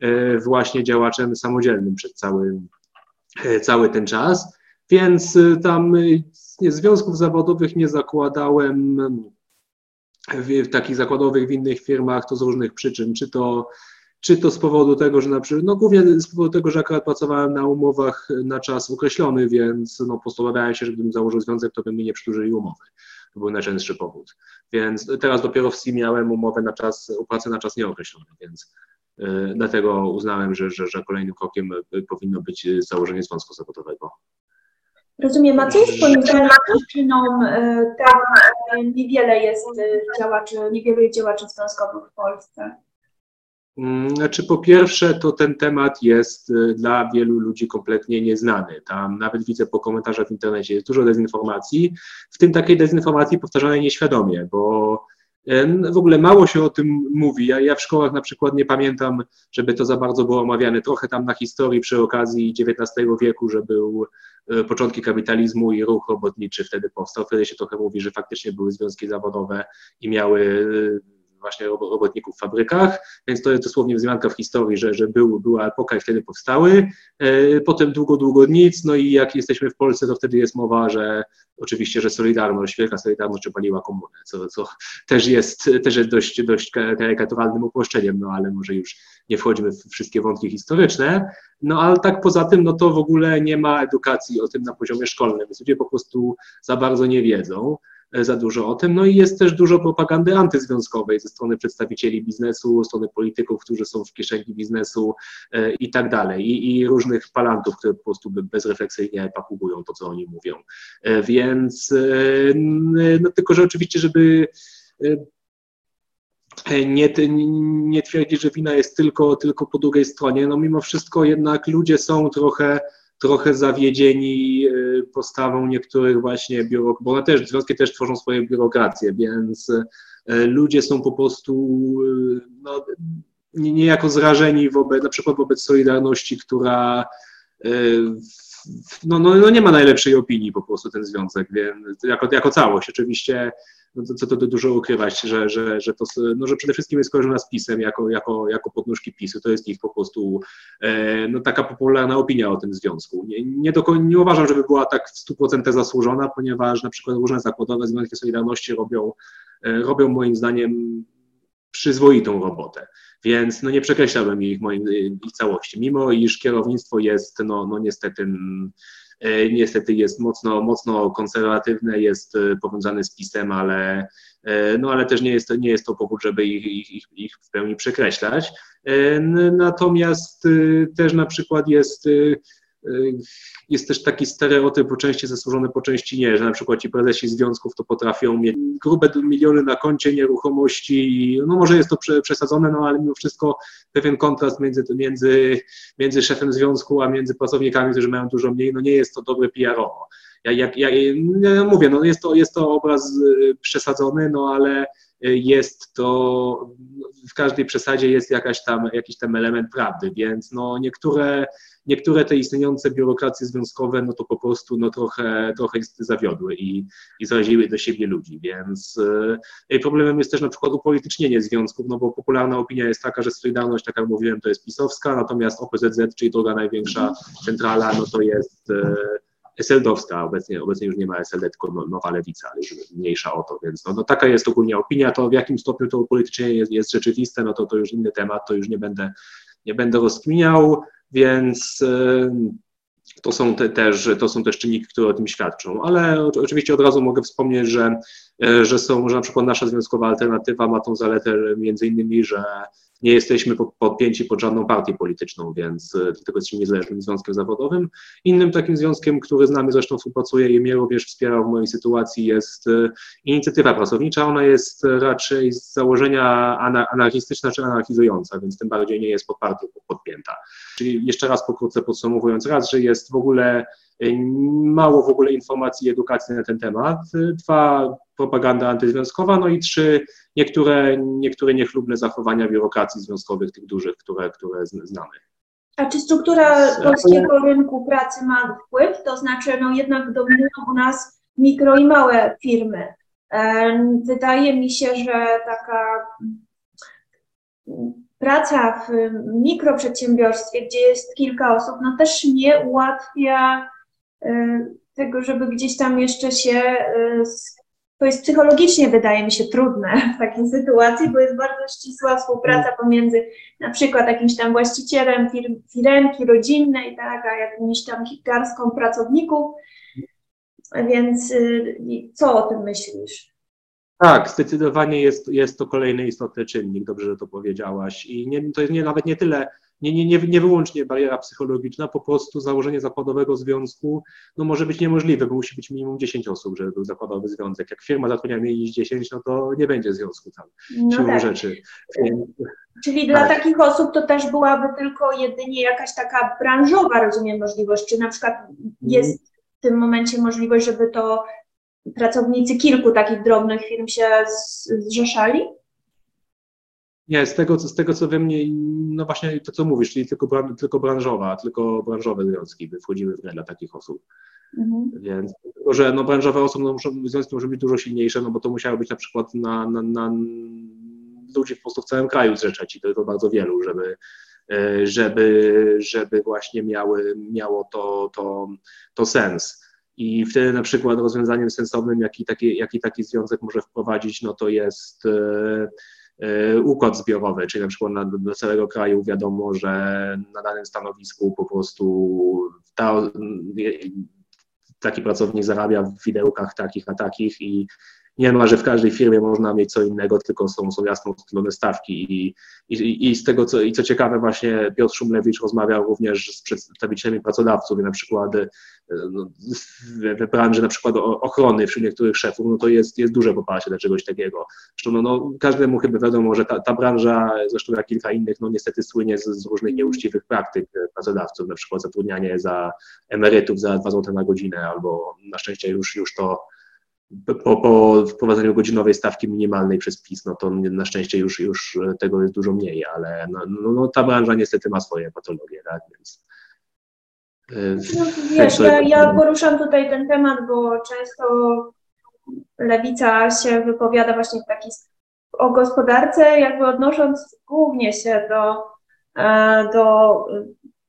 e, właśnie działaczem samodzielnym przez cały, cały ten czas, więc tam związków zawodowych nie zakładałem w, w takich zakładowych w innych firmach, to z różnych przyczyn, czy to czy to z powodu tego, że na przykład, no głównie z powodu tego, że akurat pracowałem na umowach na czas określony, więc no postulowałem się, że gdybym założył związek, to by mi nie przedłużyli umowy. To był najczęstszy powód. Więc teraz dopiero w CIM miałem umowę na czas, pracę na czas nieokreślony, więc y, dlatego uznałem, że, że, że kolejnym krokiem powinno być założenie związku zawodowego. Rozumiem, a co jest Twoim zdaniem przyczyną e, tego, że niewiele jest e, działaczy, niewielu działaczy związkowych w Polsce? Mm, znaczy, po pierwsze, to ten temat jest e, dla wielu ludzi kompletnie nieznany. Tam nawet widzę po komentarzach w internecie jest dużo dezinformacji, w tym takiej dezinformacji powtarzanej nieświadomie, bo w ogóle mało się o tym mówi. Ja, ja w szkołach na przykład nie pamiętam, żeby to za bardzo było omawiane. Trochę tam na historii przy okazji XIX wieku, że był e, początki kapitalizmu i ruch robotniczy wtedy powstał. Wtedy się trochę mówi, że faktycznie były związki zawodowe i miały właśnie robotników w fabrykach, więc to jest dosłownie wzmianka w historii, że, że był, była epoka i wtedy powstały. E, potem długo, długo nic, no i jak jesteśmy w Polsce, to wtedy jest mowa, że oczywiście, że Solidarność, Wielka Solidarność opaliła komunę, co, co też jest, też jest dość, dość karykaturalnym uproszczeniem, no ale może już nie wchodzimy w wszystkie wątki historyczne. No ale tak poza tym, no to w ogóle nie ma edukacji o tym na poziomie szkolnym, więc ludzie po prostu za bardzo nie wiedzą. E, za dużo o tym. No i jest też dużo propagandy antyzwiązkowej ze strony przedstawicieli biznesu, strony polityków, którzy są w kieszeni biznesu e, i tak dalej. I, i różnych palantów, które po prostu bezrefleksyjnie pakugują to, co oni mówią. E, więc no tylko, że oczywiście, żeby nie, nie twierdzić, że wina jest tylko, tylko po drugiej stronie. No mimo wszystko jednak ludzie są trochę trochę zawiedzieni y, postawą niektórych właśnie biurokratów, bo one też, związki też tworzą swoje biurokracje, więc y, ludzie są po prostu y, no, niejako zrażeni wobec, na przykład wobec Solidarności, która no, no, no nie ma najlepszej opinii po prostu ten związek, więc jako, jako całość. Oczywiście no to, co to dużo ukrywać, że, że, że, to, no, że przede wszystkim jest kojarzona z PiSem jako, jako, jako podnóżki PiSu. To jest ich po prostu e, no, taka popularna opinia o tym związku. Nie, nie, do, nie uważam, żeby była tak w 100% zasłużona, ponieważ na przykład różne zakładowe związki Solidarności robią, e, robią moim zdaniem przyzwoitą robotę. Więc no nie przekreślałbym ich, moim, ich całości, mimo iż kierownictwo jest no, no niestety E, niestety jest mocno, mocno konserwatywne, jest e, powiązane z PiSem, ale, e, no, ale też nie jest, to, nie jest to powód, żeby ich, ich, ich w pełni przekreślać. Natomiast też na przykład jest jest też taki stereotyp po części zasłużony, po części nie, że na przykład ci prezesi związków to potrafią mieć grube miliony na koncie nieruchomości, no może jest to przesadzone, no ale mimo wszystko pewien kontrast między, między, między szefem związku, a między pracownikami, którzy mają dużo mniej, no nie jest to dobre PR-owo. Ja, jak, ja, ja mówię, no jest to, jest to obraz y, przesadzony, no ale jest to, w każdej przesadzie jest jakaś tam, jakiś tam element prawdy, więc no niektóre, niektóre te istniejące biurokracje związkowe, no to po prostu no trochę, trochę zawiodły i, i zaraziły do siebie ludzi, więc yy, problemem jest też na przykład upolitycznienie związków, no bo popularna opinia jest taka, że Solidarność, tak jak mówiłem, to jest pisowska, natomiast OPZZ, czyli druga największa centrala, no to jest yy, SLD-owska, obecnie, obecnie już nie ma SLD, tylko no, nowa lewica, ale już mniejsza o to, więc no, no, taka jest ogólnie opinia, to w jakim stopniu to politycznie jest, jest rzeczywiste, no to to już inny temat, to już nie będę, nie będę rozkminiał, więc to są te, też, to są też czynniki, które o tym świadczą, ale oczywiście od razu mogę wspomnieć, że, e, że są, że na przykład nasza związkowa alternatywa ma tą zaletę między innymi, że nie jesteśmy podpięci pod żadną partię polityczną, więc e, dlatego jesteśmy niezależnym związkiem zawodowym. Innym takim związkiem, który z nami zresztą współpracuje i mnie również wspierał w mojej sytuacji jest e, inicjatywa pracownicza. Ona jest raczej z założenia anarchistyczna czy anarchizująca, więc tym bardziej nie jest pod podpięta. Czyli jeszcze raz pokrótce podsumowując, raz, że jest w ogóle e, mało w ogóle informacji i edukacji na ten temat, dwa, propaganda antyzwiązkowa, no i trzy, niektóre, niektóre niechlubne zachowania biurokracji związkowych, tych dużych, które, które znamy. A czy struktura polskiego rynku pracy ma wpływ? To znaczy, no jednak dominują u nas mikro i małe firmy. Wydaje mi się, że taka praca w mikroprzedsiębiorstwie, gdzie jest kilka osób, no też nie ułatwia tego, żeby gdzieś tam jeszcze się to jest psychologicznie, wydaje mi się, trudne w takiej sytuacji, bo jest bardzo ścisła współpraca pomiędzy na przykład jakimś tam właścicielem firm, firemki rodzinnej, tak, a jakimś tam garstką pracowników. Więc y, co o tym myślisz? Tak, zdecydowanie jest, jest to kolejny istotny czynnik, dobrze, że to powiedziałaś. I nie, to jest nie, nawet nie tyle nie, nie, nie, nie wyłącznie bariera psychologiczna, po prostu założenie zakładowego związku no, może być niemożliwe, bo musi być minimum 10 osób, żeby był zakładowy związek. Jak firma zatrudnia mniej niż 10, no to nie będzie związku tam, no siłą tak. rzeczy. Czyli dla tak. takich osób to też byłaby tylko jedynie jakaś taka branżowa, rozumiem, możliwość, czy na przykład jest w tym momencie możliwość, żeby to pracownicy kilku takich drobnych firm się zrzeszali? Nie, z tego, z tego co we mnie, no właśnie to co mówisz, czyli tylko, tylko branżowa, tylko branżowe związki by wchodziły w grę dla takich osób. Mhm. Więc tylko, że no, branżowe osoby no, muszą, związki muszą być dużo silniejsze, no bo to musiało być na przykład na, na, na ludzi po prostu w całym kraju zrzeczać i to, to bardzo wielu, żeby, e, żeby, żeby właśnie miały, miało to, to, to sens. I wtedy na przykład rozwiązaniem sensownym, jaki taki, jaki taki związek może wprowadzić, no to jest e, układ zbiorowy, czyli na przykład na, do całego kraju wiadomo, że na danym stanowisku po prostu ta, taki pracownik zarabia w widełkach takich a takich i nie ma, że w każdej firmie można mieć co innego, tylko są, są jasno ustalone stawki i, i, i z tego, co, i co ciekawe właśnie Piotr Szumlewicz rozmawiał również z przedstawicielami pracodawców i na przykład e, no, w branży na przykład ochrony wśród niektórych szefów, no to jest, jest duże poparcie dla czegoś takiego. Zresztą no, no, każdemu chyba wiadomo, że ta, ta branża, zresztą jak kilka innych, no niestety słynie z, z różnych nieuczciwych praktyk pracodawców, na przykład zatrudnianie za emerytów za 2 zł na godzinę albo na szczęście już, już to po, po wprowadzeniu godzinowej stawki minimalnej przez PiS, no to na szczęście już, już tego jest dużo mniej, ale no, no, no ta branża niestety ma swoje patologie, tak, więc... E, no, wiesz, ja, ja poruszam tutaj ten temat, bo często lewica się wypowiada właśnie w taki o gospodarce, jakby odnosząc głównie się do, e, do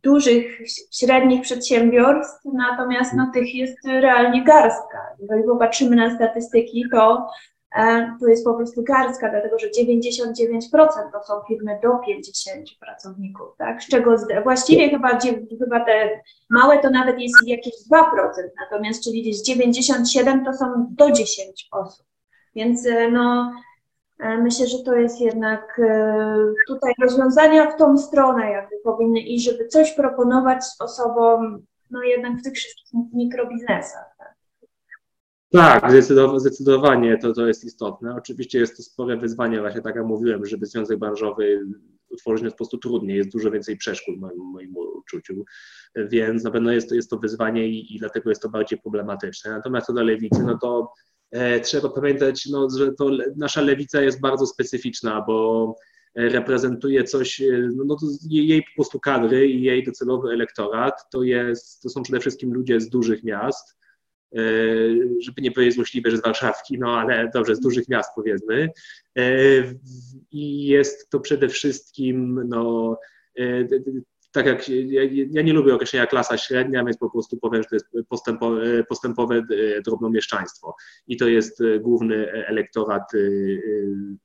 dużych, średnich przedsiębiorstw, natomiast no, tych jest realnie garstka. Jeżeli popatrzymy na statystyki, to e, to jest po prostu garstka, dlatego że 99% to są firmy do 50 pracowników, tak? Z czego właściwie chyba, chyba te małe to nawet jest jakieś 2%, natomiast czyli gdzieś 97 to są do 10 osób. Więc e, no, myślę, że to jest jednak e, tutaj rozwiązania w tą stronę, jakby powinny iść, żeby coś proponować osobom, no jednak w tych wszystkich mikrobiznesach. Tak, tak zdecydowanie to, to jest istotne. Oczywiście jest to spore wyzwanie, właśnie tak jak mówiłem, żeby związek branżowy utworzyć jest po prostu trudniej, jest dużo więcej przeszkód w moim, moim uczuciu, więc na pewno jest to, jest to wyzwanie i, i dlatego jest to bardziej problematyczne. Natomiast co do lewicy, no to trzeba pamiętać, no, że to nasza lewica jest bardzo specyficzna, bo reprezentuje coś, no, no to jej po prostu kadry i jej docelowy elektorat to, jest, to są przede wszystkim ludzie z dużych miast, e, żeby nie powiedzieć złośliwe, że z Warszawki, no ale dobrze, z dużych miast powiedzmy. E, I jest to przede wszystkim no, e, tak jak ja, nie lubię określenia klasa średnia, więc po prostu powiem, że to jest postępowe, postępowe drobnomieszczaństwo. I to jest e, główny elektorat e, e,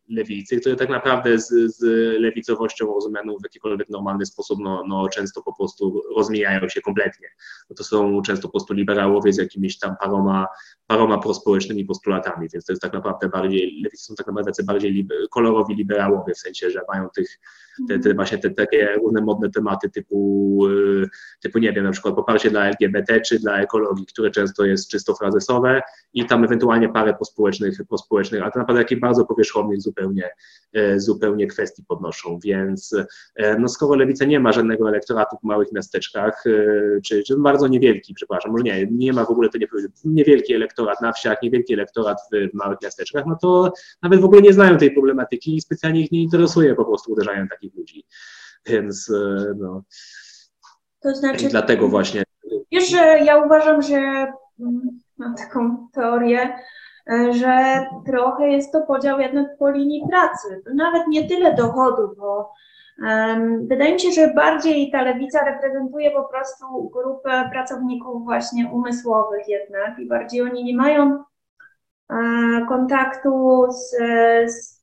lewicy, który tak naprawdę z, z lewicowością rozumianą w jakikolwiek normalny sposób, no, no często po prostu rozmijają się kompletnie. No to są często po prostu liberałowie z jakimiś tam paroma, paroma prospołecznymi postulatami, więc to jest tak naprawdę bardziej, lewicy są tak naprawdę bardziej kolorowi liberałowie, w sensie, że mają tych, te, te właśnie te takie różne modne tematy typu, y, typu, nie wiem, na przykład poparcie dla LGBT czy dla ekologii, które często jest czysto frazesowe i tam ewentualnie parę pospołecznych, pospołecznych ale to naprawdę takich bardzo powierzchownych zupełnie, y, zupełnie kwestii podnoszą, więc y, no skoro Lewica nie ma żadnego elektoratu w małych miasteczkach, czy, czy bardzo niewielki, przepraszam, może nie, nie ma w ogóle, to nie powiem, niewielki elektorat na wsiach, niewielki elektorat w małych miasteczkach, no to nawet w ogóle nie znają tej problematyki i specjalnie ich nie interesuje po prostu uderzanie takich ludzi. Więc e, no. To znaczy. Dlatego właśnie. Wiesz, że ja uważam, że mm, mam taką teorię, e, że trochę jest to podział jednak po linii pracy. Nawet nie tyle dochodu, bo um, wydaje mi się, że bardziej ta lewica reprezentuje po prostu grupę pracowników właśnie umysłowych jednak i bardziej oni nie mają e, kontaktu z, z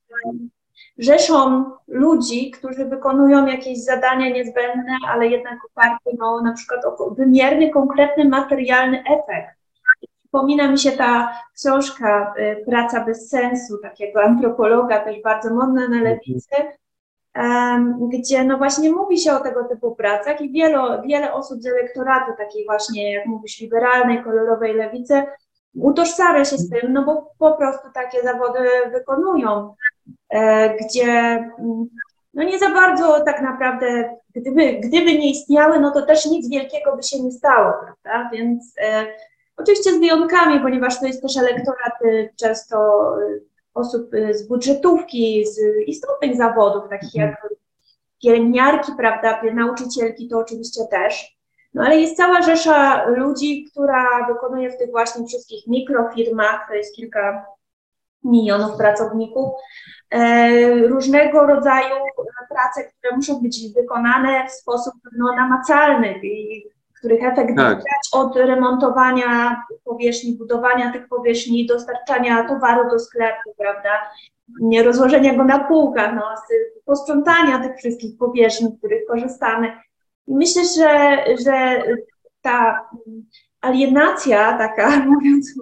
rzeszą ludzi, którzy wykonują jakieś zadania niezbędne, ale jednak oparte no, na przykład o wymierny, konkretny, materialny efekt. Przypomina mi się ta książka y, Praca bez sensu, takiego antropologa, też bardzo modna na lewicy, gdzie no właśnie mówi się o tego typu pracach i wiele, wiele osób z elektoratu takiej właśnie, jak mówisz, liberalnej, kolorowej lewicy, utożsamia się z tym, no bo po prostu takie zawody wykonują. E, gdzie mm, no nie za bardzo tak naprawdę, gdyby, gdyby nie istniały, no to też nic wielkiego by się nie stało, prawda? Więc e, oczywiście z wyjątkami, ponieważ to jest też elektorat często e, osób z budżetówki, z istotnych zawodów, takich jak pielęgniarki, prawda, nauczycielki, to oczywiście też. No ale jest cała rzesza ludzi, która wykonuje w tych właśnie wszystkich mikrofirmach, to jest kilka milionów pracowników, e, różnego rodzaju prace, które muszą być wykonane w sposób no, namacalny i których efekt tak. widać od remontowania powierzchni, budowania tych powierzchni, dostarczania towaru do sklepu, prawda, nie rozłożenia go na półkach, no, posprzątania tych wszystkich powierzchni, z których korzystamy. I myślę, że, że ta alienacja taka, mówiąc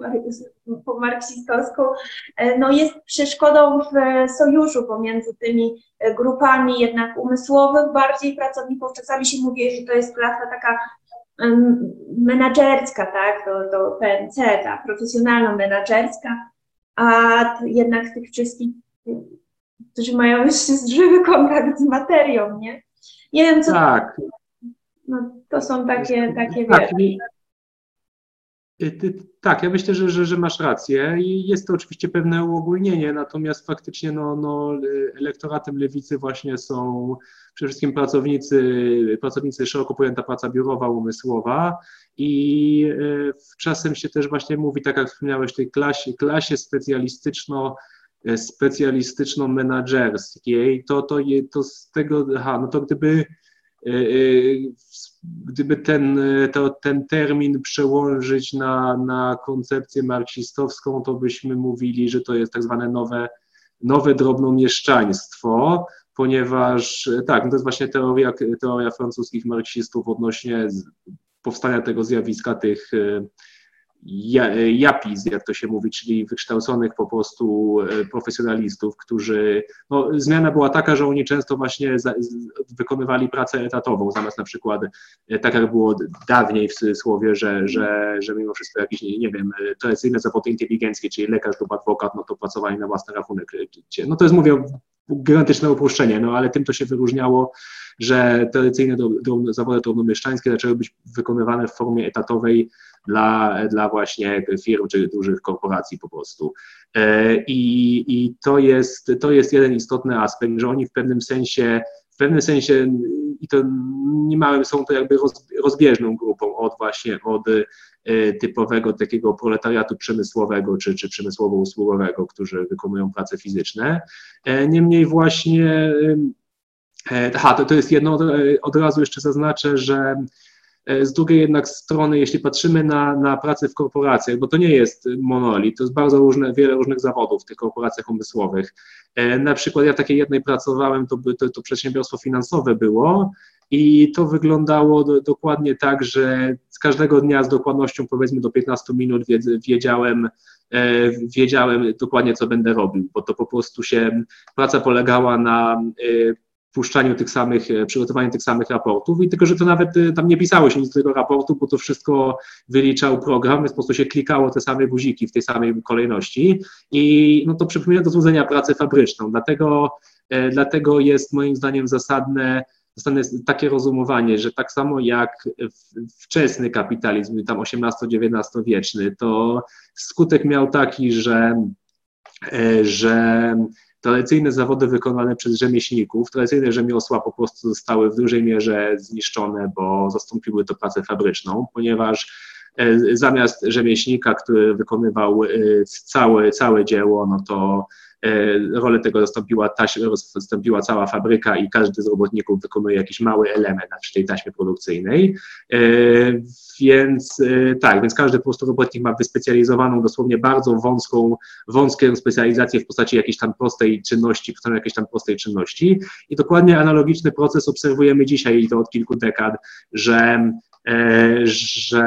po marksistowsku, e, no jest przeszkodą w sojuszu pomiędzy tymi grupami jednak umysłowych, bardziej pracowników. Czasami się mówi, że to jest klasa taka menadżerska, tak, to, to PNC, ta profesjonalno-menadżerska, a jednak tych wszystkich, którzy mają jeszcze żywy kontakt z materią, nie? Nie wiem, co... Tak. No, to są takie, takie tak, Y, tak, ja myślę, że, że, że, masz rację i jest to oczywiście pewne uogólnienie, natomiast faktycznie no, no, elektoratem lewicy właśnie są przede wszystkim pracownicy, pracownicy szeroko pojęta praca biurowa, umysłowa i y, czasem się też właśnie mówi, tak jak wspomniałeś, tej klasie, klasie specjalistyczno y, specjalistyczno-menadżerskiej, to, to, to z tego, aha, no to gdyby gdyby ten, to, ten termin przełożyć na, na koncepcję marksistowską, to byśmy mówili, że to jest tak zwane nowe, nowe drobnomieszczaństwo, ponieważ tak, no to jest właśnie teoria, teoria francuskich marksistów odnośnie powstania tego zjawiska tych japis, jak to się mówi, czyli wykształconych po prostu e, profesjonalistów, którzy, no, zmiana była taka, że oni często właśnie za, wykonywali pracę etatową, zamiast na przykład, e, tak jak było dawniej w słowie, że, że, że mimo wszystko jakieś, nie wiem, e, tradycyjne zawody inteligenckie, czyli lekarz lub adwokat, no to pracowali na własny rachunek. No to jest, mówię, gigantyczne uproszczenie, no ale tym to się wyróżniało że tradycyjne zawody drobnomieszczańskie zaczęły być wykonywane w formie etatowej dla, dla właśnie firm czy dużych korporacji po prostu. I, i to, jest, to jest jeden istotny aspekt, że oni w pewnym sensie w pewnym sensie i to niemałym są to jakby rozbieżną grupą od właśnie od e, typowego takiego proletariatu przemysłowego czy, czy przemysłowo-usługowego, którzy wykonują prace fizyczne. E, niemniej właśnie, e, aha, to, to jest jedno, od razu jeszcze zaznaczę, że z drugiej jednak strony, jeśli patrzymy na, na pracę w korporacjach, bo to nie jest monolit, to jest bardzo różne, wiele różnych zawodów w tych korporacjach umysłowych. E, na przykład ja takiej jednej pracowałem, to, to, to przedsiębiorstwo finansowe było i to wyglądało do, dokładnie tak, że z każdego dnia z dokładnością powiedzmy do 15 minut wiedziałem, e, wiedziałem dokładnie, co będę robił, bo to po prostu się, praca polegała na e, puszczaniu tych samych, e, przygotowaniu tych samych raportów. I tylko, że to nawet e, tam nie pisało się nic do tego raportu, bo to wszystko wyliczał program, więc po prostu się klikało te same guziki w tej samej kolejności. I no to przypomina do złudzenia pracę fabryczną, dlatego, e, dlatego jest moim zdaniem zasadne zasadne takie rozumowanie, że tak samo jak wczesny kapitalizm, tam XVIII-XIX wieczny, to skutek miał taki, że że tradycyjne zawody wykonane przez rzemieślników, tradycyjne rzemiosła po prostu zostały w dużej mierze zniszczone, bo zastąpiły to pracę fabryczną, ponieważ e, zamiast rzemieślnika, który wykonywał e, całe, całe dzieło, no to rolę tego zastąpiła, taś, zastąpiła cała fabryka i każdy z robotników wykonuje jakiś mały element na tej taśmie produkcyjnej. E, więc e, tak, więc każdy po prostu robotnik ma wyspecjalizowaną, dosłownie bardzo wąską, wąską specjalizację w postaci jakiejś tam prostej czynności, w jakiejś tam prostej czynności. I dokładnie analogiczny proces obserwujemy dzisiaj i to od kilku dekad, że że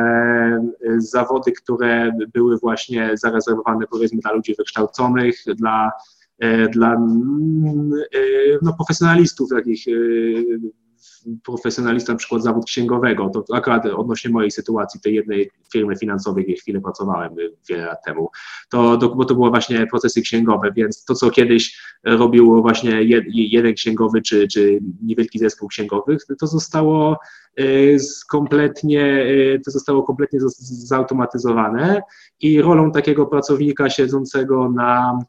zawody, które były właśnie zarezerwowane powiedzmy dla ludzi wykształconych, dla, dla no, profesjonalistów takich profesjonalista, na przykład zawód księgowego, to akurat odnośnie mojej sytuacji, tej jednej firmy finansowej, gdzie chwilę pracowałem wiele lat temu, to, bo to były właśnie procesy księgowe, więc to, co kiedyś robił właśnie jeden księgowy czy, czy niewielki zespół księgowych, to zostało y, kompletnie, y, to zostało kompletnie zautomatyzowane i rolą takiego pracownika siedzącego na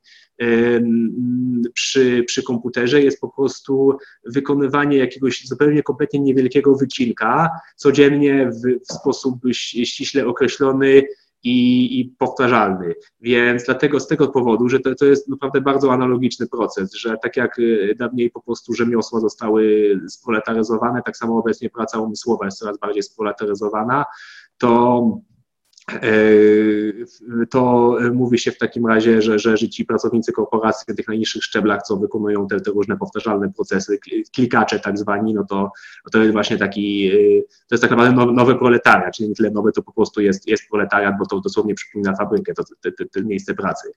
przy, przy komputerze jest po prostu wykonywanie jakiegoś zupełnie kompletnie niewielkiego wycinka codziennie w, w sposób ściśle określony i, i, powtarzalny. Więc dlatego z tego powodu, że to, to jest naprawdę bardzo analogiczny proces, że tak jak y, dawniej po prostu rzemiosła zostały spoletaryzowane, tak samo obecnie praca umysłowa jest coraz bardziej spoletaryzowana, to to mówi się w takim razie, że, że, ci pracownicy korporacji na tych najniższych szczeblach, co wykonują te, te różne powtarzalne procesy, klikacze tak zwani, no to, no to jest właśnie taki, e, to jest tak naprawdę nowy proletariat, czyli nie tyle nowy, to po prostu jest, jest proletariat, bo to dosłownie przypomina fabrykę, to, to, to, to miejsce pracy.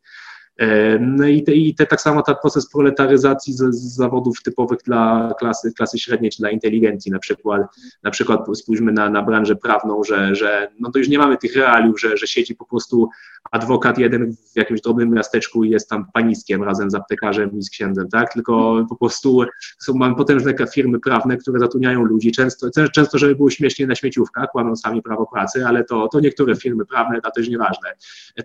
E, no i, te, i te, tak samo ten proces proletaryzacji z, z, zawodów typowych dla klasy, klasy średniej czy dla inteligencji, na przykład, na przykład spójrzmy na, na branżę prawną, że, że no to już nie mamy tych realiów, że, że siedzi po prostu adwokat jeden w jakimś drobnym miasteczku i jest tam paniskiem razem z aptekarzem i z księdzem, tak? Tylko po prostu są, mamy potężne firmy prawne, które zatrudniają ludzi, często, często żeby było śmiesznie na śmieciówkach, łamią sami prawo pracy, ale to, to niektóre firmy prawne, to już nieważne.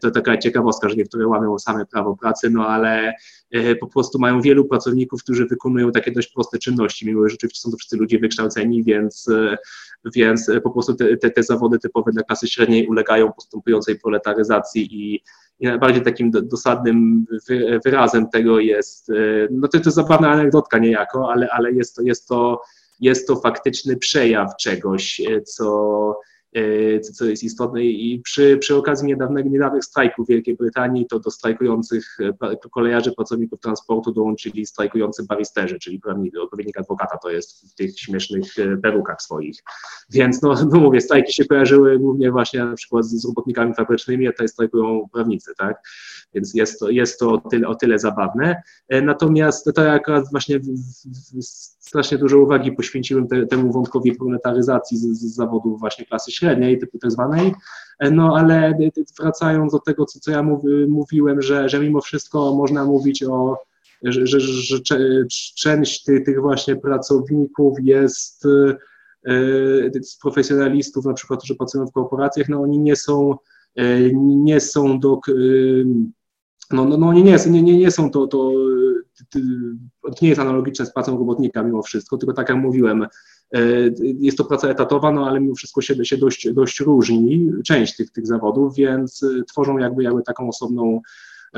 To taka ciekawostka, że niektóre łamią same prawo pracy, no ale e, po prostu mają wielu pracowników, którzy wykonują takie dość proste czynności, mimo że rzeczywiście są to wszyscy ludzie wykształceni, więc, e, więc po prostu te, te, te zawody typowe dla klasy średniej ulegają postępującej proletaryzacji i, i najbardziej takim dosadnym wyrazem tego jest, e, no to, to jest zabawna anegdotka niejako, ale, ale jest, to, jest, to, jest to faktyczny przejaw czegoś, co E, co jest istotne. I przy, przy okazji niedawnych, niedawnych strajków w Wielkiej Brytanii, to do strajkujących e, kolejarzy, pracowników transportu dołączyli strajkujący baristerzy, czyli odpowiednik adwokata to jest w tych śmiesznych e, perukach swoich. Więc no, no mówię, strajki się kojarzyły głównie właśnie na przykład z, z robotnikami fabrycznymi, a tutaj strajkują prawnicy, tak? Więc jest to, jest to o, tyle, o tyle zabawne. Natomiast to akurat właśnie strasznie dużo uwagi poświęciłem te, temu wątkowi planetaryzacji z, z właśnie klasy średniej, typu tak zwanej, no ale wracając do tego, co, co ja mów, mówiłem, że, że mimo wszystko można mówić o że, że, że część tych, tych właśnie pracowników jest z profesjonalistów, na przykład, którzy pracują w korporacjach, no oni nie są, nie są do, no, no, no nie, nie, nie, nie są to, to, to nie jest analogiczne z pracą robotnika mimo wszystko, tylko tak jak mówiłem, E, jest to praca etatowa, no ale mimo wszystko się, się dość, dość różni, część tych, tych zawodów, więc e, tworzą jakby, jakby taką osobną,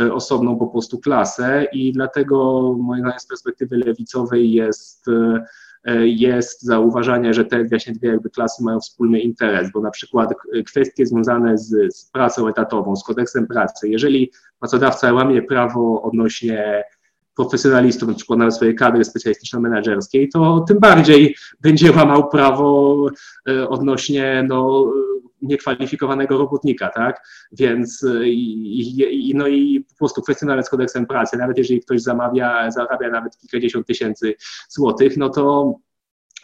e, osobną po prostu klasę i dlatego moim zdaniem z perspektywy lewicowej jest, jest zauważanie, że te właśnie dwie jakby klasy mają wspólny interes, bo na przykład kwestie związane z, z pracą etatową, z kodeksem pracy, jeżeli pracodawca łamie prawo odnośnie profesjonalistów, na przykład nawet swojej kadry specjalistyczno-menedżerskiej, to tym bardziej będzie łamał prawo e, odnośnie no, niekwalifikowanego robotnika, tak? Więc e, i, i, no i po prostu kwestia nawet z kodeksem pracy, nawet jeżeli ktoś zamawia, zarabia nawet kilkadziesiąt tysięcy złotych, no to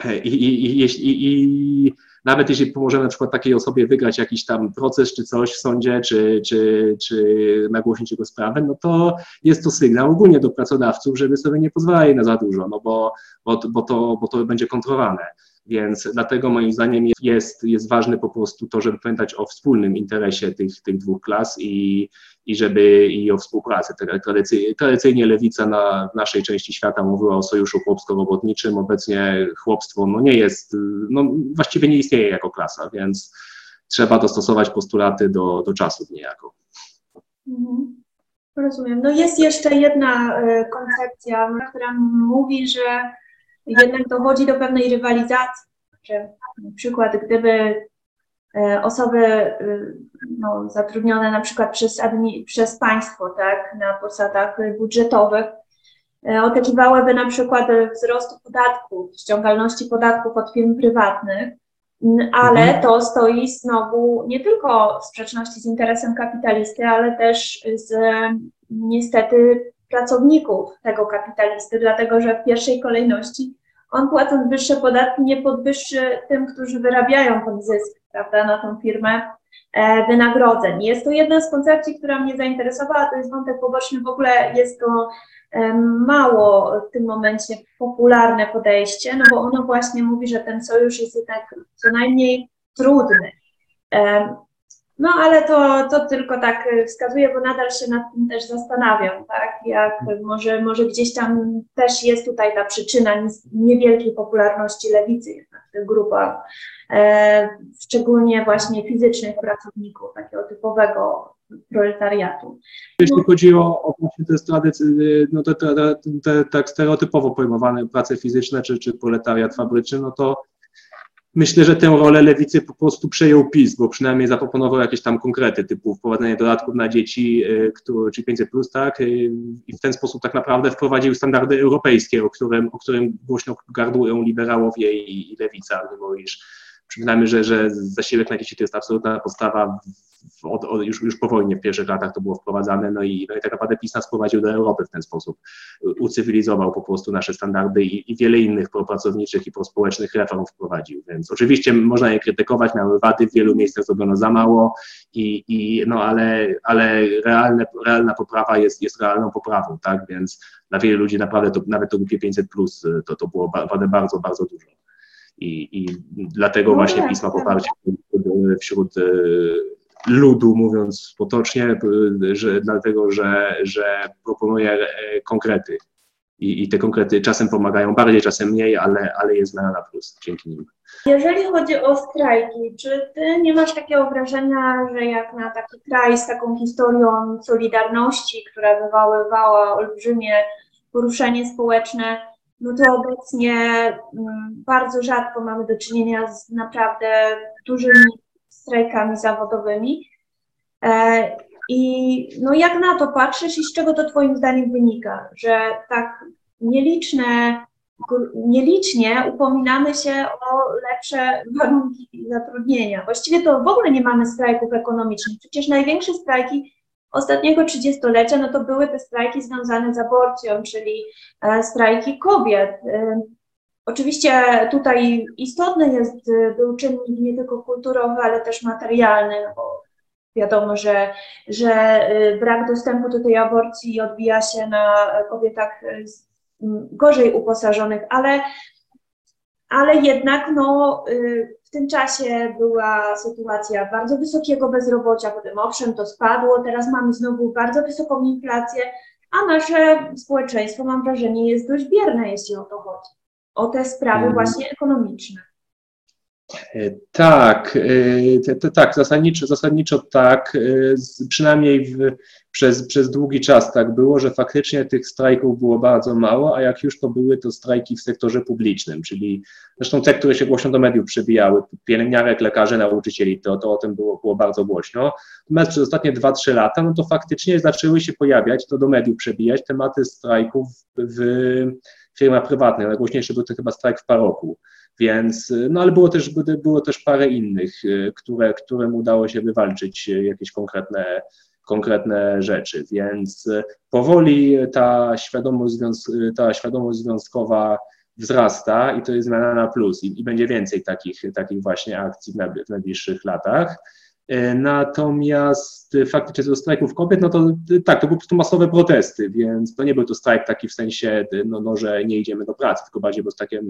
e, i, i, i, i nawet jeśli pomożemy na przykład takiej osobie wygrać jakiś tam proces czy coś w sądzie, czy, czy, czy nagłośnić jego sprawę, no to jest to sygnał ogólnie do pracodawców, żeby sobie nie pozwalali na za dużo, no bo, bo, bo, to, bo to będzie kontrolowane. Więc dlatego moim zdaniem jest, jest ważne po prostu to, żeby pamiętać o wspólnym interesie tych, tych dwóch klas i, i żeby i o współpracy. Tradycyjnie, tradycyjnie lewica na, w naszej części świata mówiła o sojuszu chłopsko-robotniczym. Obecnie chłopstwo no nie jest, no właściwie nie istnieje jako klasa, więc trzeba dostosować postulaty do, do czasów niejako. Mhm. Rozumiem. No jest jeszcze jedna e, koncepcja, która mówi, że jednak dochodzi do pewnej rywalizacji, że na przykład gdyby e, osoby e, no, zatrudnione na przykład przez, przez państwo, tak, na posadach budżetowych, e, oczekiwałyby na przykład wzrostu podatków, ściągalności podatków od firm prywatnych, ale mhm. to stoi znowu nie tylko w sprzeczności z interesem kapitalisty, ale też z niestety pracowników tego kapitalisty, dlatego że w pierwszej kolejności on płacąc wyższe podatki nie podwyższy tym, którzy wyrabiają ten zysk, prawda, na tą firmę e, wynagrodzeń. Jest to jedna z koncepcji, która mnie zainteresowała, to jest wątek poboczny, w ogóle jest to e, mało w tym momencie popularne podejście, no bo ono właśnie mówi, że ten sojusz jest jednak co najmniej trudny. E, no ale to, to tylko tak y, wskazuje, bo nadal się nad tym też zastanawiam, tak? Jak może, może gdzieś tam też jest tutaj ta przyczyna niewielkiej popularności lewicy jednak w tych grupach, e, szczególnie właśnie fizycznych pracowników, takiego typowego proletariatu. Jeśli chodzi o, o te, tradycy, no te, te, te, tak stereotypowo pojmowane prace fizyczne czy, czy proletariat fabryczny, no to Myślę, że tę rolę lewicy po prostu przejął PiS, bo przynajmniej zaproponował jakieś tam konkrety, typu wprowadzenie dodatków na dzieci, y, który, czy 500 plus, tak, y, i w ten sposób tak naprawdę wprowadził standardy europejskie, o którym, o którym głośno gardłują liberałowie i, i lewica, mimo iż przypominamy, że, że zasiłek na dzieci to jest absolutna podstawa od, od, już, już po wojnie w pierwszych latach to było wprowadzane, no i, no i tak naprawdę PiS nas do Europy w ten sposób. Ucywilizował po prostu nasze standardy i, i wiele innych propracowniczych i prospołecznych reform wprowadził. Więc oczywiście można je krytykować, miały wady, w wielu miejscach zrobiono za mało, i, i, no ale, ale realne, realna poprawa jest, jest realną poprawą, tak? Więc dla wielu ludzi naprawdę to, nawet to głupie 500 plus to, to było wady bardzo, bardzo dużo. I, i dlatego no właśnie pisma poparcia wśród, wśród ludu, mówiąc potocznie, że, dlatego że, że proponuje e, konkrety. I, I, te konkrety czasem pomagają bardziej, czasem mniej, ale, ale jest zmiana na plus dzięki nim. Jeżeli chodzi o strajki, czy ty nie masz takiego wrażenia, że jak na taki kraj z taką historią solidarności, która wywoływała olbrzymie poruszenie społeczne, no to obecnie mm, bardzo rzadko mamy do czynienia z naprawdę dużymi strajkami zawodowymi. E, I no jak na to patrzysz i z czego to Twoim zdaniem wynika, że tak nieliczne, nielicznie upominamy się o lepsze warunki zatrudnienia. Właściwie to w ogóle nie mamy strajków ekonomicznych. Przecież największe strajki ostatniego trzydziestolecia, no to były te strajki związane z aborcją, czyli e, strajki kobiet. E, Oczywiście tutaj istotny jest, był czynnik nie tylko kulturowy, ale też materialny, bo wiadomo, że, że brak dostępu do tej aborcji odbija się na kobietach gorzej uposażonych, ale, ale jednak no, tym czasie była sytuacja bardzo wysokiego bezrobocia, potem owszem to spadło, teraz mamy znowu bardzo wysoką inflację, a nasze społeczeństwo, mam wrażenie, jest dość bierne, jeśli o to chodzi, o te sprawy mhm. właśnie ekonomiczne. E, tak, e, tak, zasadniczo, zasadniczo tak, e, przynajmniej w, przez, przez długi czas tak było, że faktycznie tych strajków było bardzo mało, a jak już to były, to strajki w sektorze publicznym, czyli zresztą te, które się głośno do mediów przebijały, pielęgniarek, lekarzy, nauczycieli, to, to o tym było, było bardzo głośno. Natomiast przez ostatnie 2-3 lata, no to faktycznie zaczęły się pojawiać, to do mediów przebijać tematy strajków w firmach prywatnych. Najgłośniejszy był to chyba strajk w paroku. Więc, no ale było też, było też parę innych, które, którym udało się wywalczyć jakieś konkretne, konkretne rzeczy, więc powoli ta świadomość, ta świadomość związkowa wzrasta i to jest zmiana na plus i, i będzie więcej takich, takich właśnie akcji w, najbliższych latach. Natomiast faktycznie do strajków kobiet, no to tak, to były po prostu masowe protesty, więc to nie był to strajk taki w sensie, no, no że nie idziemy do pracy, tylko bardziej był takie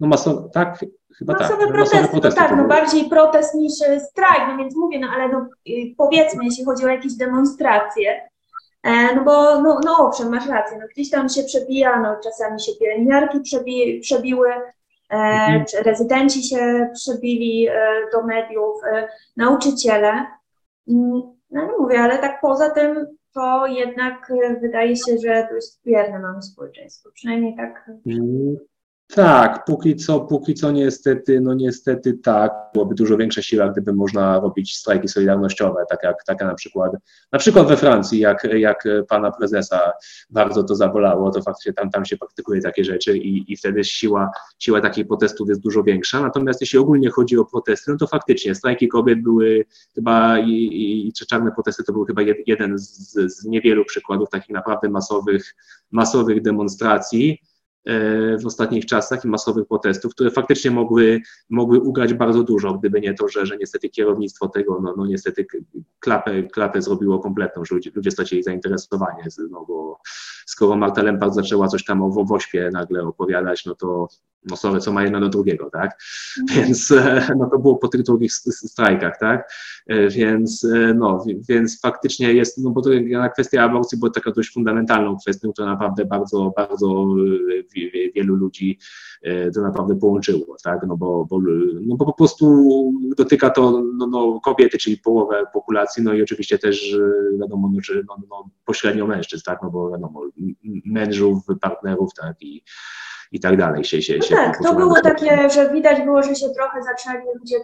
no masowe, tak? Chyba masowe tak. Protesty, masowe protesty. Tak, no bardziej protest niż e, strajk, no więc mówię, no ale no, y, powiedzmy, jeśli chodzi o jakieś demonstracje, e, no bo, no, no owszem, masz rację, no gdzieś tam się przebija, no czasami się pielęgniarki przebi, przebiły, e, mhm. czy rezydenci się przebili do mediów, nauczyciele, mm, no nie mówię, ale tak poza tym to jednak wydaje się, że to jest bierne mamy społeczeństwo, przynajmniej tak. Mm. Tak, póki co, póki co niestety, no niestety tak, byłoby dużo większa siła, gdyby można robić strajki solidarnościowe, tak jak, tak jak na przykład, na przykład we Francji, jak, jak pana prezesa bardzo to zabolało, to faktycznie tam, tam się praktykuje takie rzeczy i, i wtedy siła, siła takich protestów jest dużo większa, natomiast jeśli ogólnie chodzi o protesty, no to faktycznie strajki kobiet były chyba i, i, i czarne protesty to był chyba jeden z, z niewielu przykładów takich naprawdę masowych, masowych demonstracji, w ostatnich czasach i masowych protestów, które faktycznie mogły, mogły ugrać bardzo dużo, gdyby nie to, że, że niestety kierownictwo tego, no, no niestety klapę, klapę zrobiło kompletną, że ludzie, ludzie stracili zainteresowanie, no bo skoro Marta Lempart zaczęła coś tam o Wowośpie nagle opowiadać, no to no sorry, co ma jedno do drugiego, tak? Mhm. Więc e, no to było po tych drugich strajkach, tak? E, więc e, no, więc faktycznie jest, no bo to kwestia aborcji była taka dość fundamentalną kwestią, która naprawdę bardzo, bardzo wielu ludzi to naprawdę połączyło, tak? No bo, bo, no bo po prostu dotyka to no, no, kobiety, czyli połowę populacji, no i oczywiście też wiadomo, no, że no, no, pośrednio mężczyzn, tak? No bo wiadomo, mężów, partnerów, tak? I, i tak dalej się się, no się Tak, to było takie, że widać było, że się trochę zaczęli ludzie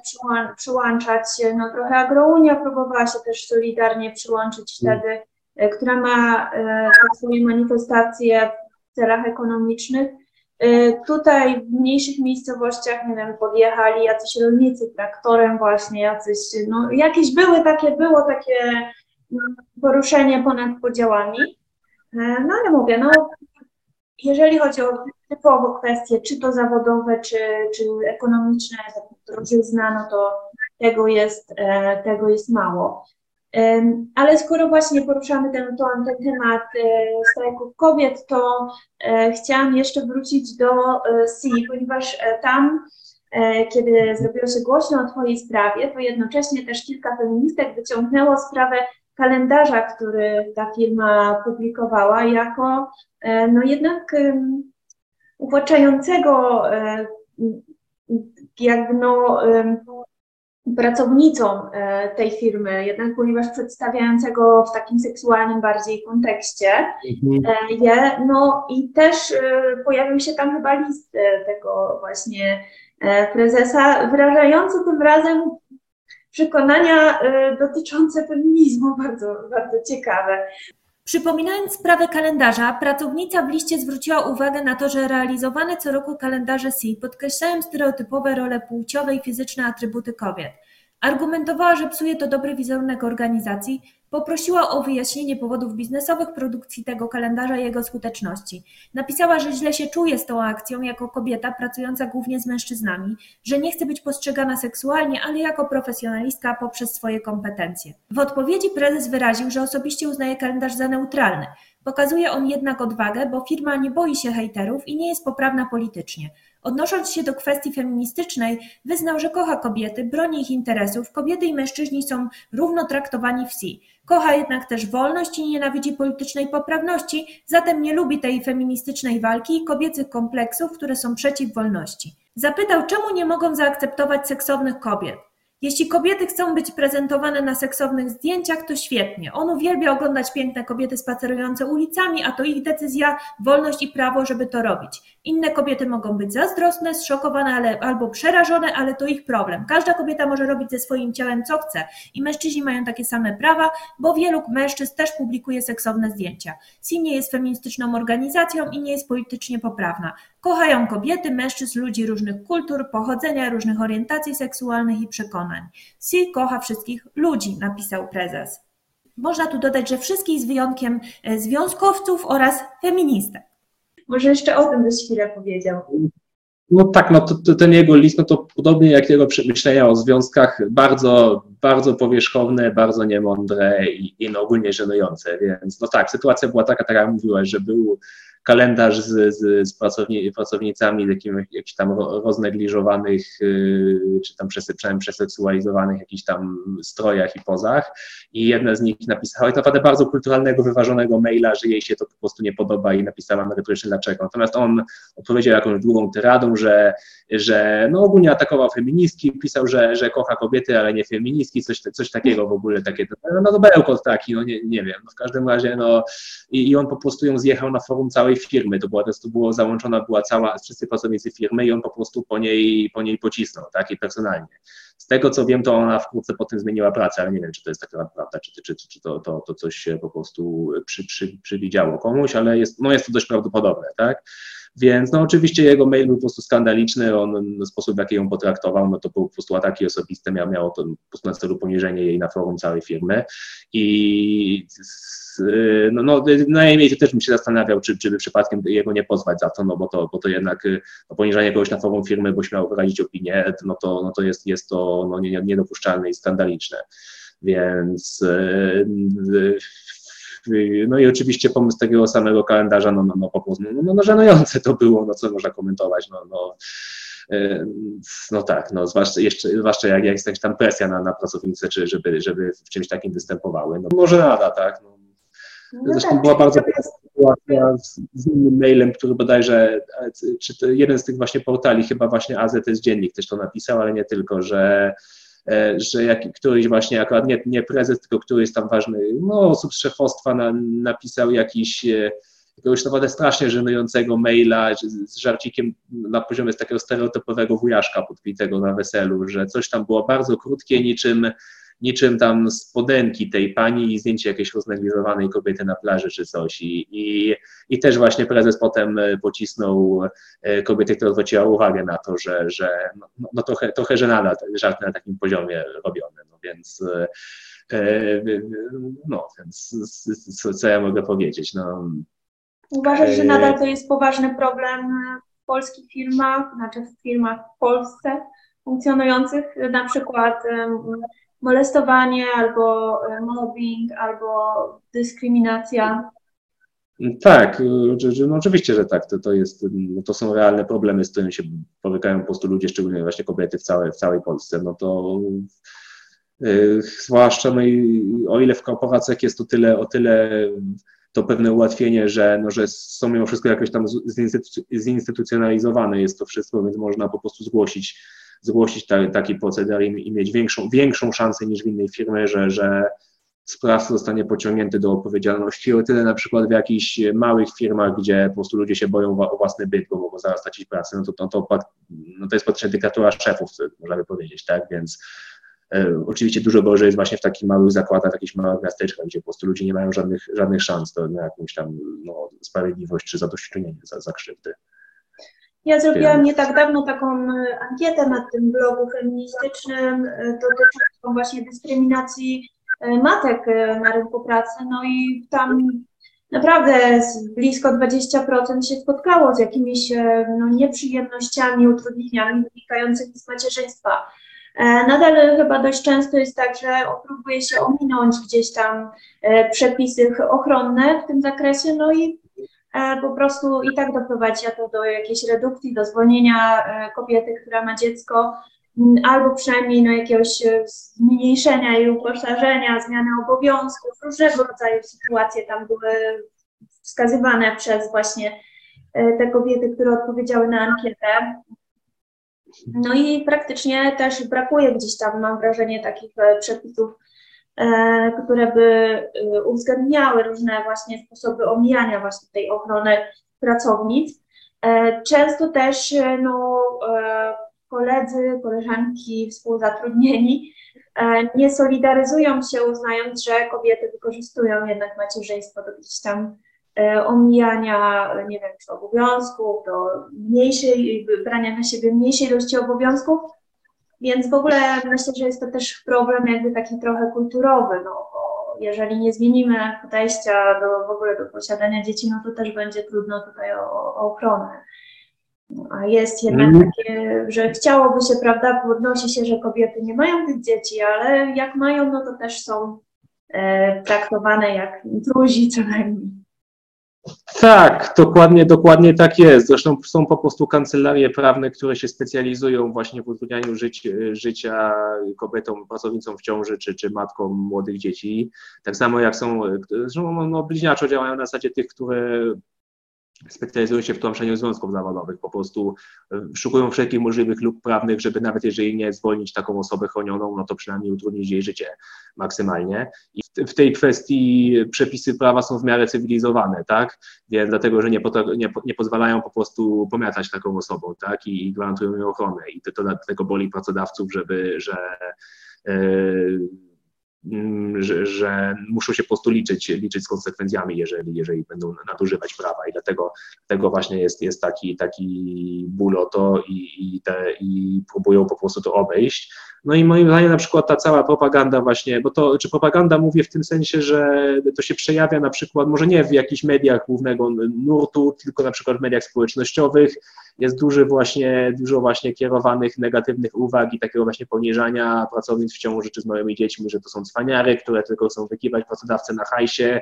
przyłączać, no trochę Agrounia próbowała się też solidarnie przyłączyć mm. wtedy, e, która ma e, swoje manifestacje w celach ekonomicznych. E, tutaj w mniejszych miejscowościach, nie wiem, podjechali jacyś rolnicy traktorem właśnie, jacyś, no jakieś były takie, było takie mm, poruszenie ponad podziałami. No ale mówię, no jeżeli chodzi o typowo kwestie, czy to zawodowe, czy, czy ekonomiczne, drożyzna, no to tego jest, e, tego jest mało. Ale skoro właśnie poruszamy ten, ten temat e, strajków kobiet, to e, chciałam jeszcze wrócić do SI, ponieważ tam, kiedy zrobiło się głośno o Twojej sprawie, to jednocześnie też kilka feministek wyciągnęło sprawę kalendarza, który ta firma publikowała, jako no jednak uwłaczającego e, jakby no, pracownicą e, tej firmy, jednak ponieważ przedstawiającego w takim seksualnym bardziej kontekście mhm. E, je, no i też pojawił się tam chyba list tego właśnie prezesa, wyrażający tym razem przekonania dotyczące feminizmu, bardzo, bardzo ciekawe. Przypominając sprawę kalendarza, pracownica w liście zwróciła uwagę na to, że realizowane co roku kalendarze SI podkreślają stereotypowe role płciowe i fizyczne atrybuty kobiet. Argumentowała, że psuje to dobry wizerunek organizacji, Poprosiła o wyjaśnienie powodów biznesowych produkcji tego kalendarza i jego skuteczności. Napisała, że źle się czuje z tą akcją jako kobieta pracująca głównie z mężczyznami, że nie chce być postrzegana seksualnie, ale jako profesjonalistka poprzez swoje kompetencje. W odpowiedzi prezes wyraził, że osobiście uznaje kalendarz za neutralny. Pokazuje on jednak odwagę, bo firma nie boi się hejterów i nie jest poprawna politycznie. Odnosząc się do kwestii feministycznej, wyznał, że kocha kobiety, broni ich interesów, kobiety i mężczyźni są równo traktowani w wsi. Kocha jednak też wolność i nienawidzi politycznej poprawności, zatem nie lubi tej feministycznej walki i kobiecych kompleksów, które są przeciw wolności. Zapytał, czemu nie mogą zaakceptować seksownych kobiet. Jeśli kobiety chcą być prezentowane na seksownych zdjęciach, to świetnie. On uwielbia oglądać piękne kobiety spacerujące ulicami, a to ich decyzja, wolność i prawo, żeby to robić. Inne kobiety mogą być zazdrosne, zszokowane ale, albo przerażone, ale to ich problem. Każda kobieta może robić ze swoim ciałem co chce i mężczyźni mają takie same prawa, bo wielu mężczyzn też publikuje seksowne zdjęcia. SI nie jest feministyczną organizacją i nie jest politycznie poprawna. Kochają kobiety, mężczyzn, ludzi różnych kultur, pochodzenia, różnych orientacji seksualnych i przekonań. Si kocha wszystkich ludzi, napisał prezes. Można tu dodać, że wszystkich z wyjątkiem e, związkowców oraz feministek. Może jeszcze o tym byś chwilę powiedział. No tak, no to, to, ten jego list, no to podobnie jak jego przemyślenia o związkach, bardzo, bardzo powierzchowne, bardzo niemądre i, i no ogólnie żenujące, więc no tak, sytuacja była taka, tak jak mówiłaś, że był kalendarz z, z, z pracowni, pracownicami takimi jakichś tam roznegliżowanych, y, czy tam przeseksualizowanych jakichś tam strojach i pozach i jedna z nich napisała i to naprawdę bardzo kulturalnego, wyważonego maila, że jej się to po prostu nie podoba i napisała merytorycznie dlaczego. Natomiast on odpowiedział jakąś długą tyradą, że, że no ogólnie atakował feministki, pisał, że, że kocha kobiety, ale nie feministki, coś, coś takiego w ogóle, takie, no to bełkot taki, no nie, nie wiem, no w każdym razie, no i, i on po prostu ją zjechał na forum całej całej firmy. To była, to było załączona była cała, wszyscy pracownicy firmy i on po prostu po niej, po niej pocisnął, tak, i personalnie. Z tego co wiem, to ona wkrótce potem zmieniła pracę, ale nie wiem, czy to jest taka prawda, czy, czy, czy to, to, to coś się po prostu przy, przy, przywidziało komuś, ale jest, no jest to dość prawdopodobne, tak. Więc no oczywiście jego mail był po prostu skandaliczny, on no, sposób w jaki ją potraktował, no to był po prostu ataki osobiste, miał, miało to po prostu na celu poniżenie jej na forum całej firmy i no, no, na jej miejscu też bym się zastanawiał, czy, czy by przypadkiem jego nie pozwać za to, no bo to, bo to jednak no, poniżanie kogoś na forum firmy, bo śmiał wyrazić opinię, no to, no to jest, jest to no, niedopuszczalne i skandaliczne. Więc no i oczywiście pomysł tego samego kalendarza, no, no, no po prostu, no, no, no żenujące to było, no co można komentować, no, no, no tak, no zwłaszcza, jeszcze, zwłaszcza jak, jak jest jakaś tam presja na, na pracownice, czy żeby, żeby w czymś takim występowały, no może nada, tak, no. No Zresztą tak, była bardzo sytuacja z, z innym mailem, który bodajże, czy to jeden z tych właśnie portali, chyba właśnie AZS Dziennik też to napisał, ale nie tylko, że że jak któryś właśnie, akurat nie, nie prezes, tylko któryś tam ważny no, osób z szefostwa na, napisał jakiś e, jakiegoś naprawdę strasznie żenującego maila z, z żarcikiem na poziomie z takiego stereotypowego wujaszka podpitego na weselu, że coś tam było bardzo krótkie, niczym niczym tam spodenki tej pani i zdjęcie jakiejś roznegliżowanej kobiety na plaży czy coś. I, i, i też właśnie prezes potem e, pocisnął e, kobietę, która zwróciła uwagę na to, że, że no, no, no trochę, trochę żenada, żart na takim poziomie robiony, no więc e, no, więc co, co ja mogę powiedzieć, no. Uważasz, że nadal to jest poważny problem w polskich firmach, znaczy w firmach w Polsce funkcjonujących, na przykład molestowanie, albo e, mobbing, albo dyskryminacja. Tak, y, no oczywiście, że tak. To, to, jest, no to są realne problemy, z którymi się borykają po prostu ludzie, szczególnie właśnie kobiety w całej, w całej Polsce. No to yy, zwłaszcza, no i o ile w korporacjach jest to tyle, o tyle to pewne ułatwienie, że, no, że są mimo wszystko jakoś tam zinstytucjonalizowane jest to wszystko, więc można po prostu zgłosić zgłosić ta, taki proceder i, i, mieć większą, większą szansę niż w innej firmie, że, że sprawca zostanie pociągnięty do odpowiedzialności. O tyle na przykład w jakichś małych firmach, gdzie po prostu ludzie się boją o własny byt, bo mogą zaraz stracić pracę, no to, to, to, no to jest praktycznie dyktatura szefów, możemy powiedzieć, tak, więc e, Oczywiście dużo gorzej jest właśnie w takich małych zakładach, jakichś małych miasteczkach, gdzie po prostu ludzie nie mają żadnych, żadnych szans na jakąś tam no, sprawiedliwość czy zadośćuczynienie za, za krzywdy. Ja zrobiłam nie tak dawno taką e, ankietę na tym blogu feministycznym e, dotyczącą właśnie dyskryminacji matek na rynku pracy, no i tam naprawdę blisko 20% się spotkało z jakimiś no, nieprzyjemnościami, utrudnieniami wynikającymi z macierzyństwa. Nadal chyba dość często jest tak, że próbuje się ominąć gdzieś tam przepisy ochronne w tym zakresie, no i po prostu i tak doprowadzi to do jakiejś redukcji, do zwolnienia kobiety, która ma dziecko, albo przynajmniej no, jakiegoś e, zmniejszenia i uposażenia, zmiany obowiązków, różnego rodzaju sytuacje tam były wskazywane przez właśnie e, te kobiety, które odpowiedziały na ankietę. No i praktycznie też brakuje gdzieś tam, mam wrażenie, takich e, przepisów, które by uwzględniały różne właśnie sposoby omijania właśnie tej ochrony pracownic. Często też no, koledzy, koleżanki, współzatrudnieni e, nie solidaryzują się, uznając, że kobiety wykorzystują jednak macierzyństwo do gdzieś tam e, omijania, nie wiem, czy obowiązków, do mniejszej, brania na siebie mniejszej ilości obowiązków. Więc w ogóle myślę, że jest to też problem jakby taki trochę kulturowy, no bo jeżeli nie zmienimy podejścia do, w ogóle do posiadania dzieci, no to też będzie trudno tutaj o, o ochronę. A jest jednak mm. takie, że chciałoby się, prawda, podnosi się, że kobiety nie mają tych dzieci, ale jak mają, no to też są e, traktowane jak intruzi co najmniej. Tak, dokładnie, dokładnie tak jest. Zresztą są po prostu kancelarie prawne, które się specjalizują właśnie w utrudnianiu żyć, życia kobietom, pracownicom w ciąży czy, czy matkom młodych dzieci. Tak samo jak są, zresztą no, bliźniaczo działają na zasadzie tych, które specjalizują się w tłamszeniu związków zawodowych, po prostu e, szukują wszelkich możliwych luk prawnych, żeby nawet jeżeli nie zwolnić taką osobę chronioną, no to przynajmniej utrudnić jej życie maksymalnie. I w tej kwestii przepisy prawa są w miarę cywilizowane, tak? Więc dlatego, że nie, nie, nie pozwalają po prostu pomiatać taką osobą, tak? I, i gwarantują jej ochronę. I to, to dlatego boli pracodawców, żeby, że yy, że, że, muszą się po prostu liczyć, liczyć z konsekwencjami, jeżeli, jeżeli będą nadużywać prawa i dlatego tego właśnie jest, jest taki, taki ból o to i, i, te, i próbują po prostu to obejść. No i moim zdaniem na przykład ta cała propaganda właśnie, bo to, czy propaganda mówię w tym sensie, że to się przejawia na przykład, może nie w jakichś mediach głównego nurtu, tylko na przykład w mediach społecznościowych, jest duży właśnie, dużo właśnie kierowanych negatywnych uwag i takiego właśnie poniżania pracownic w ciąży czy z małymi dziećmi, że to są cwaniary, które tylko chcą wykiwać pracodawcę na hajsie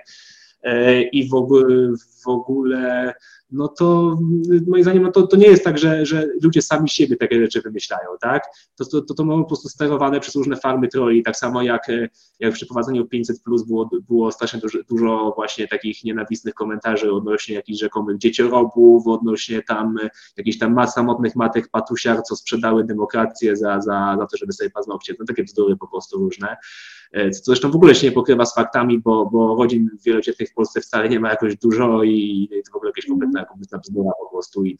e, i w ogóle, w ogóle no to moim zdaniem no to, to nie jest tak, że, że ludzie sami siebie takie rzeczy wymyślają, tak? To, to, to, to mamy po prostu sterowane przez różne farmy troli, tak samo jak, jak przy prowadzeniu 500 plus było, było strasznie dużo, dużo właśnie takich nienawistnych komentarzy odnośnie jakichś rzekomych dzieciorobów, odnośnie tam jakichś tam samotnych matek patusiar, co sprzedały demokrację za, za, za to, żeby sobie paznokcie, no takie bzdury po prostu różne. E, co zresztą w ogóle się nie pokrywa z faktami, bo, bo rodzin wielodzietnych w Polsce wcale nie ma jakoś dużo i to w ogóle jakieś kompletna, kompletna bzdura po prostu. I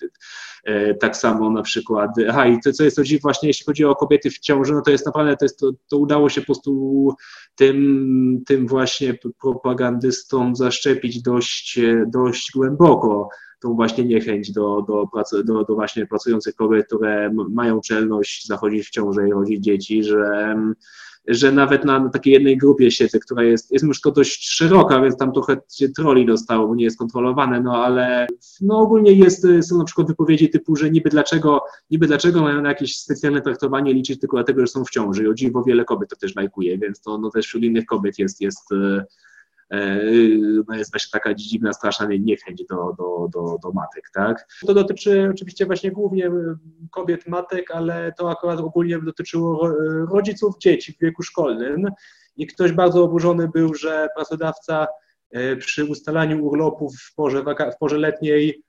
e, tak samo na przykład, aha i to co jest to dziw właśnie, jeśli chodzi o kobiety w ciąży, no to jest naprawdę, to, jest, to, to udało się po prostu tym, tym właśnie propagandystom zaszczepić dość, dość głęboko tą właśnie niechęć do, do, pracy, do, do właśnie pracujących kobiet, które mają czelność zachodzić w ciążę i rodzić dzieci, że że nawet na, takiej jednej grupie siedzę, która jest, jest już to dość szeroka, więc tam trochę się troli dostało, bo nie jest kontrolowane, no ale no ogólnie jest, są na przykład wypowiedzi typu, że niby dlaczego, niby dlaczego mają na jakieś specjalne traktowanie liczyć tylko dlatego, że są w ciąży. I o dziwo wiele kobiet to też lajkuje, więc to no też wśród innych kobiet jest, jest E, no jest właśnie taka dziwna, straszna niechęć do, do, do, do matek, tak? To dotyczy oczywiście właśnie głównie kobiet, matek, ale to akurat ogólnie dotyczyło rodziców dzieci w wieku szkolnym i ktoś bardzo oburzony był, że pracodawca e, przy ustalaniu urlopów w porze, w porze letniej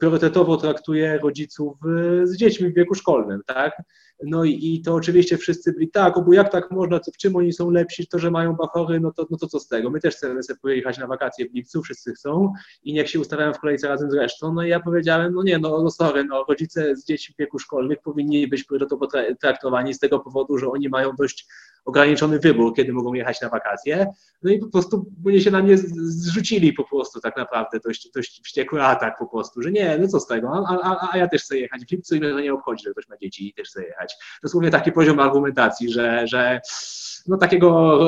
priorytetowo traktuje rodziców e, z dziećmi w wieku szkolnym, tak? No i, i to oczywiście wszyscy byli, tak, bo jak tak można, co, w czym oni są lepsi, to, że mają bachory, no to, no to co z tego? My też chcemy sobie pojechać na wakacje w lipcu, wszyscy chcą i niech się ustawiają w kolejce razem z resztą. No i ja powiedziałem, no nie, no, no sorry, no rodzice z dzieci w wieku szkolnych powinni być priorytetowo traktowani z tego powodu, że oni mają dość ograniczony wybór, kiedy mogą jechać na wakacje. No i po prostu mnie się na mnie zrzucili po prostu tak naprawdę, dość, dość wściekły atak po prostu, że nie, no co z tego, a, a, a ja też chcę jechać w lipcu i mnie to nie obchodzi, że ktoś ma dzieci i też chcę jechać. Dosłownie taki poziom argumentacji, że, że no takiego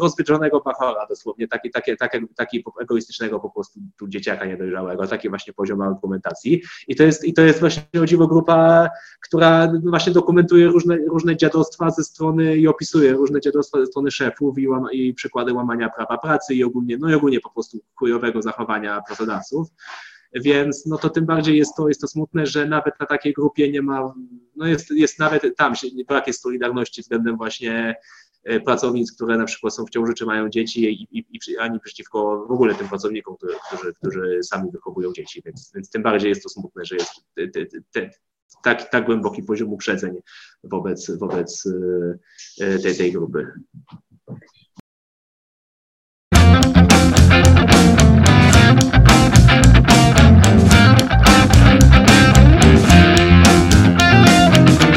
rozwydrzonego bachora dosłownie, taki, taki, taki, taki egoistycznego po prostu tu dzieciaka niedojrzałego, taki właśnie poziom argumentacji. I to jest, i to jest właśnie o dziwo grupa, która właśnie dokumentuje różne, różne dziadostwa ze strony i opisuje różne dziadostwa ze strony szefów i, łama, i przykłady łamania prawa pracy i ogólnie, no i ogólnie po prostu chujowego zachowania pracodawców. Więc no to tym bardziej jest to, jest to smutne, że nawet na takiej grupie nie ma, no jest, jest nawet tam brak jest solidarności względem właśnie E, pracownic, które na przykład są w ciąży czy mają dzieci i, i, i ani przeciwko w ogóle tym pracownikom, którzy, którzy, którzy sami wychowują dzieci, więc, więc tym bardziej jest to smutne, że jest te, te, te, tak, tak głęboki poziom uprzedzeń wobec, wobec e, tej, tej grupy.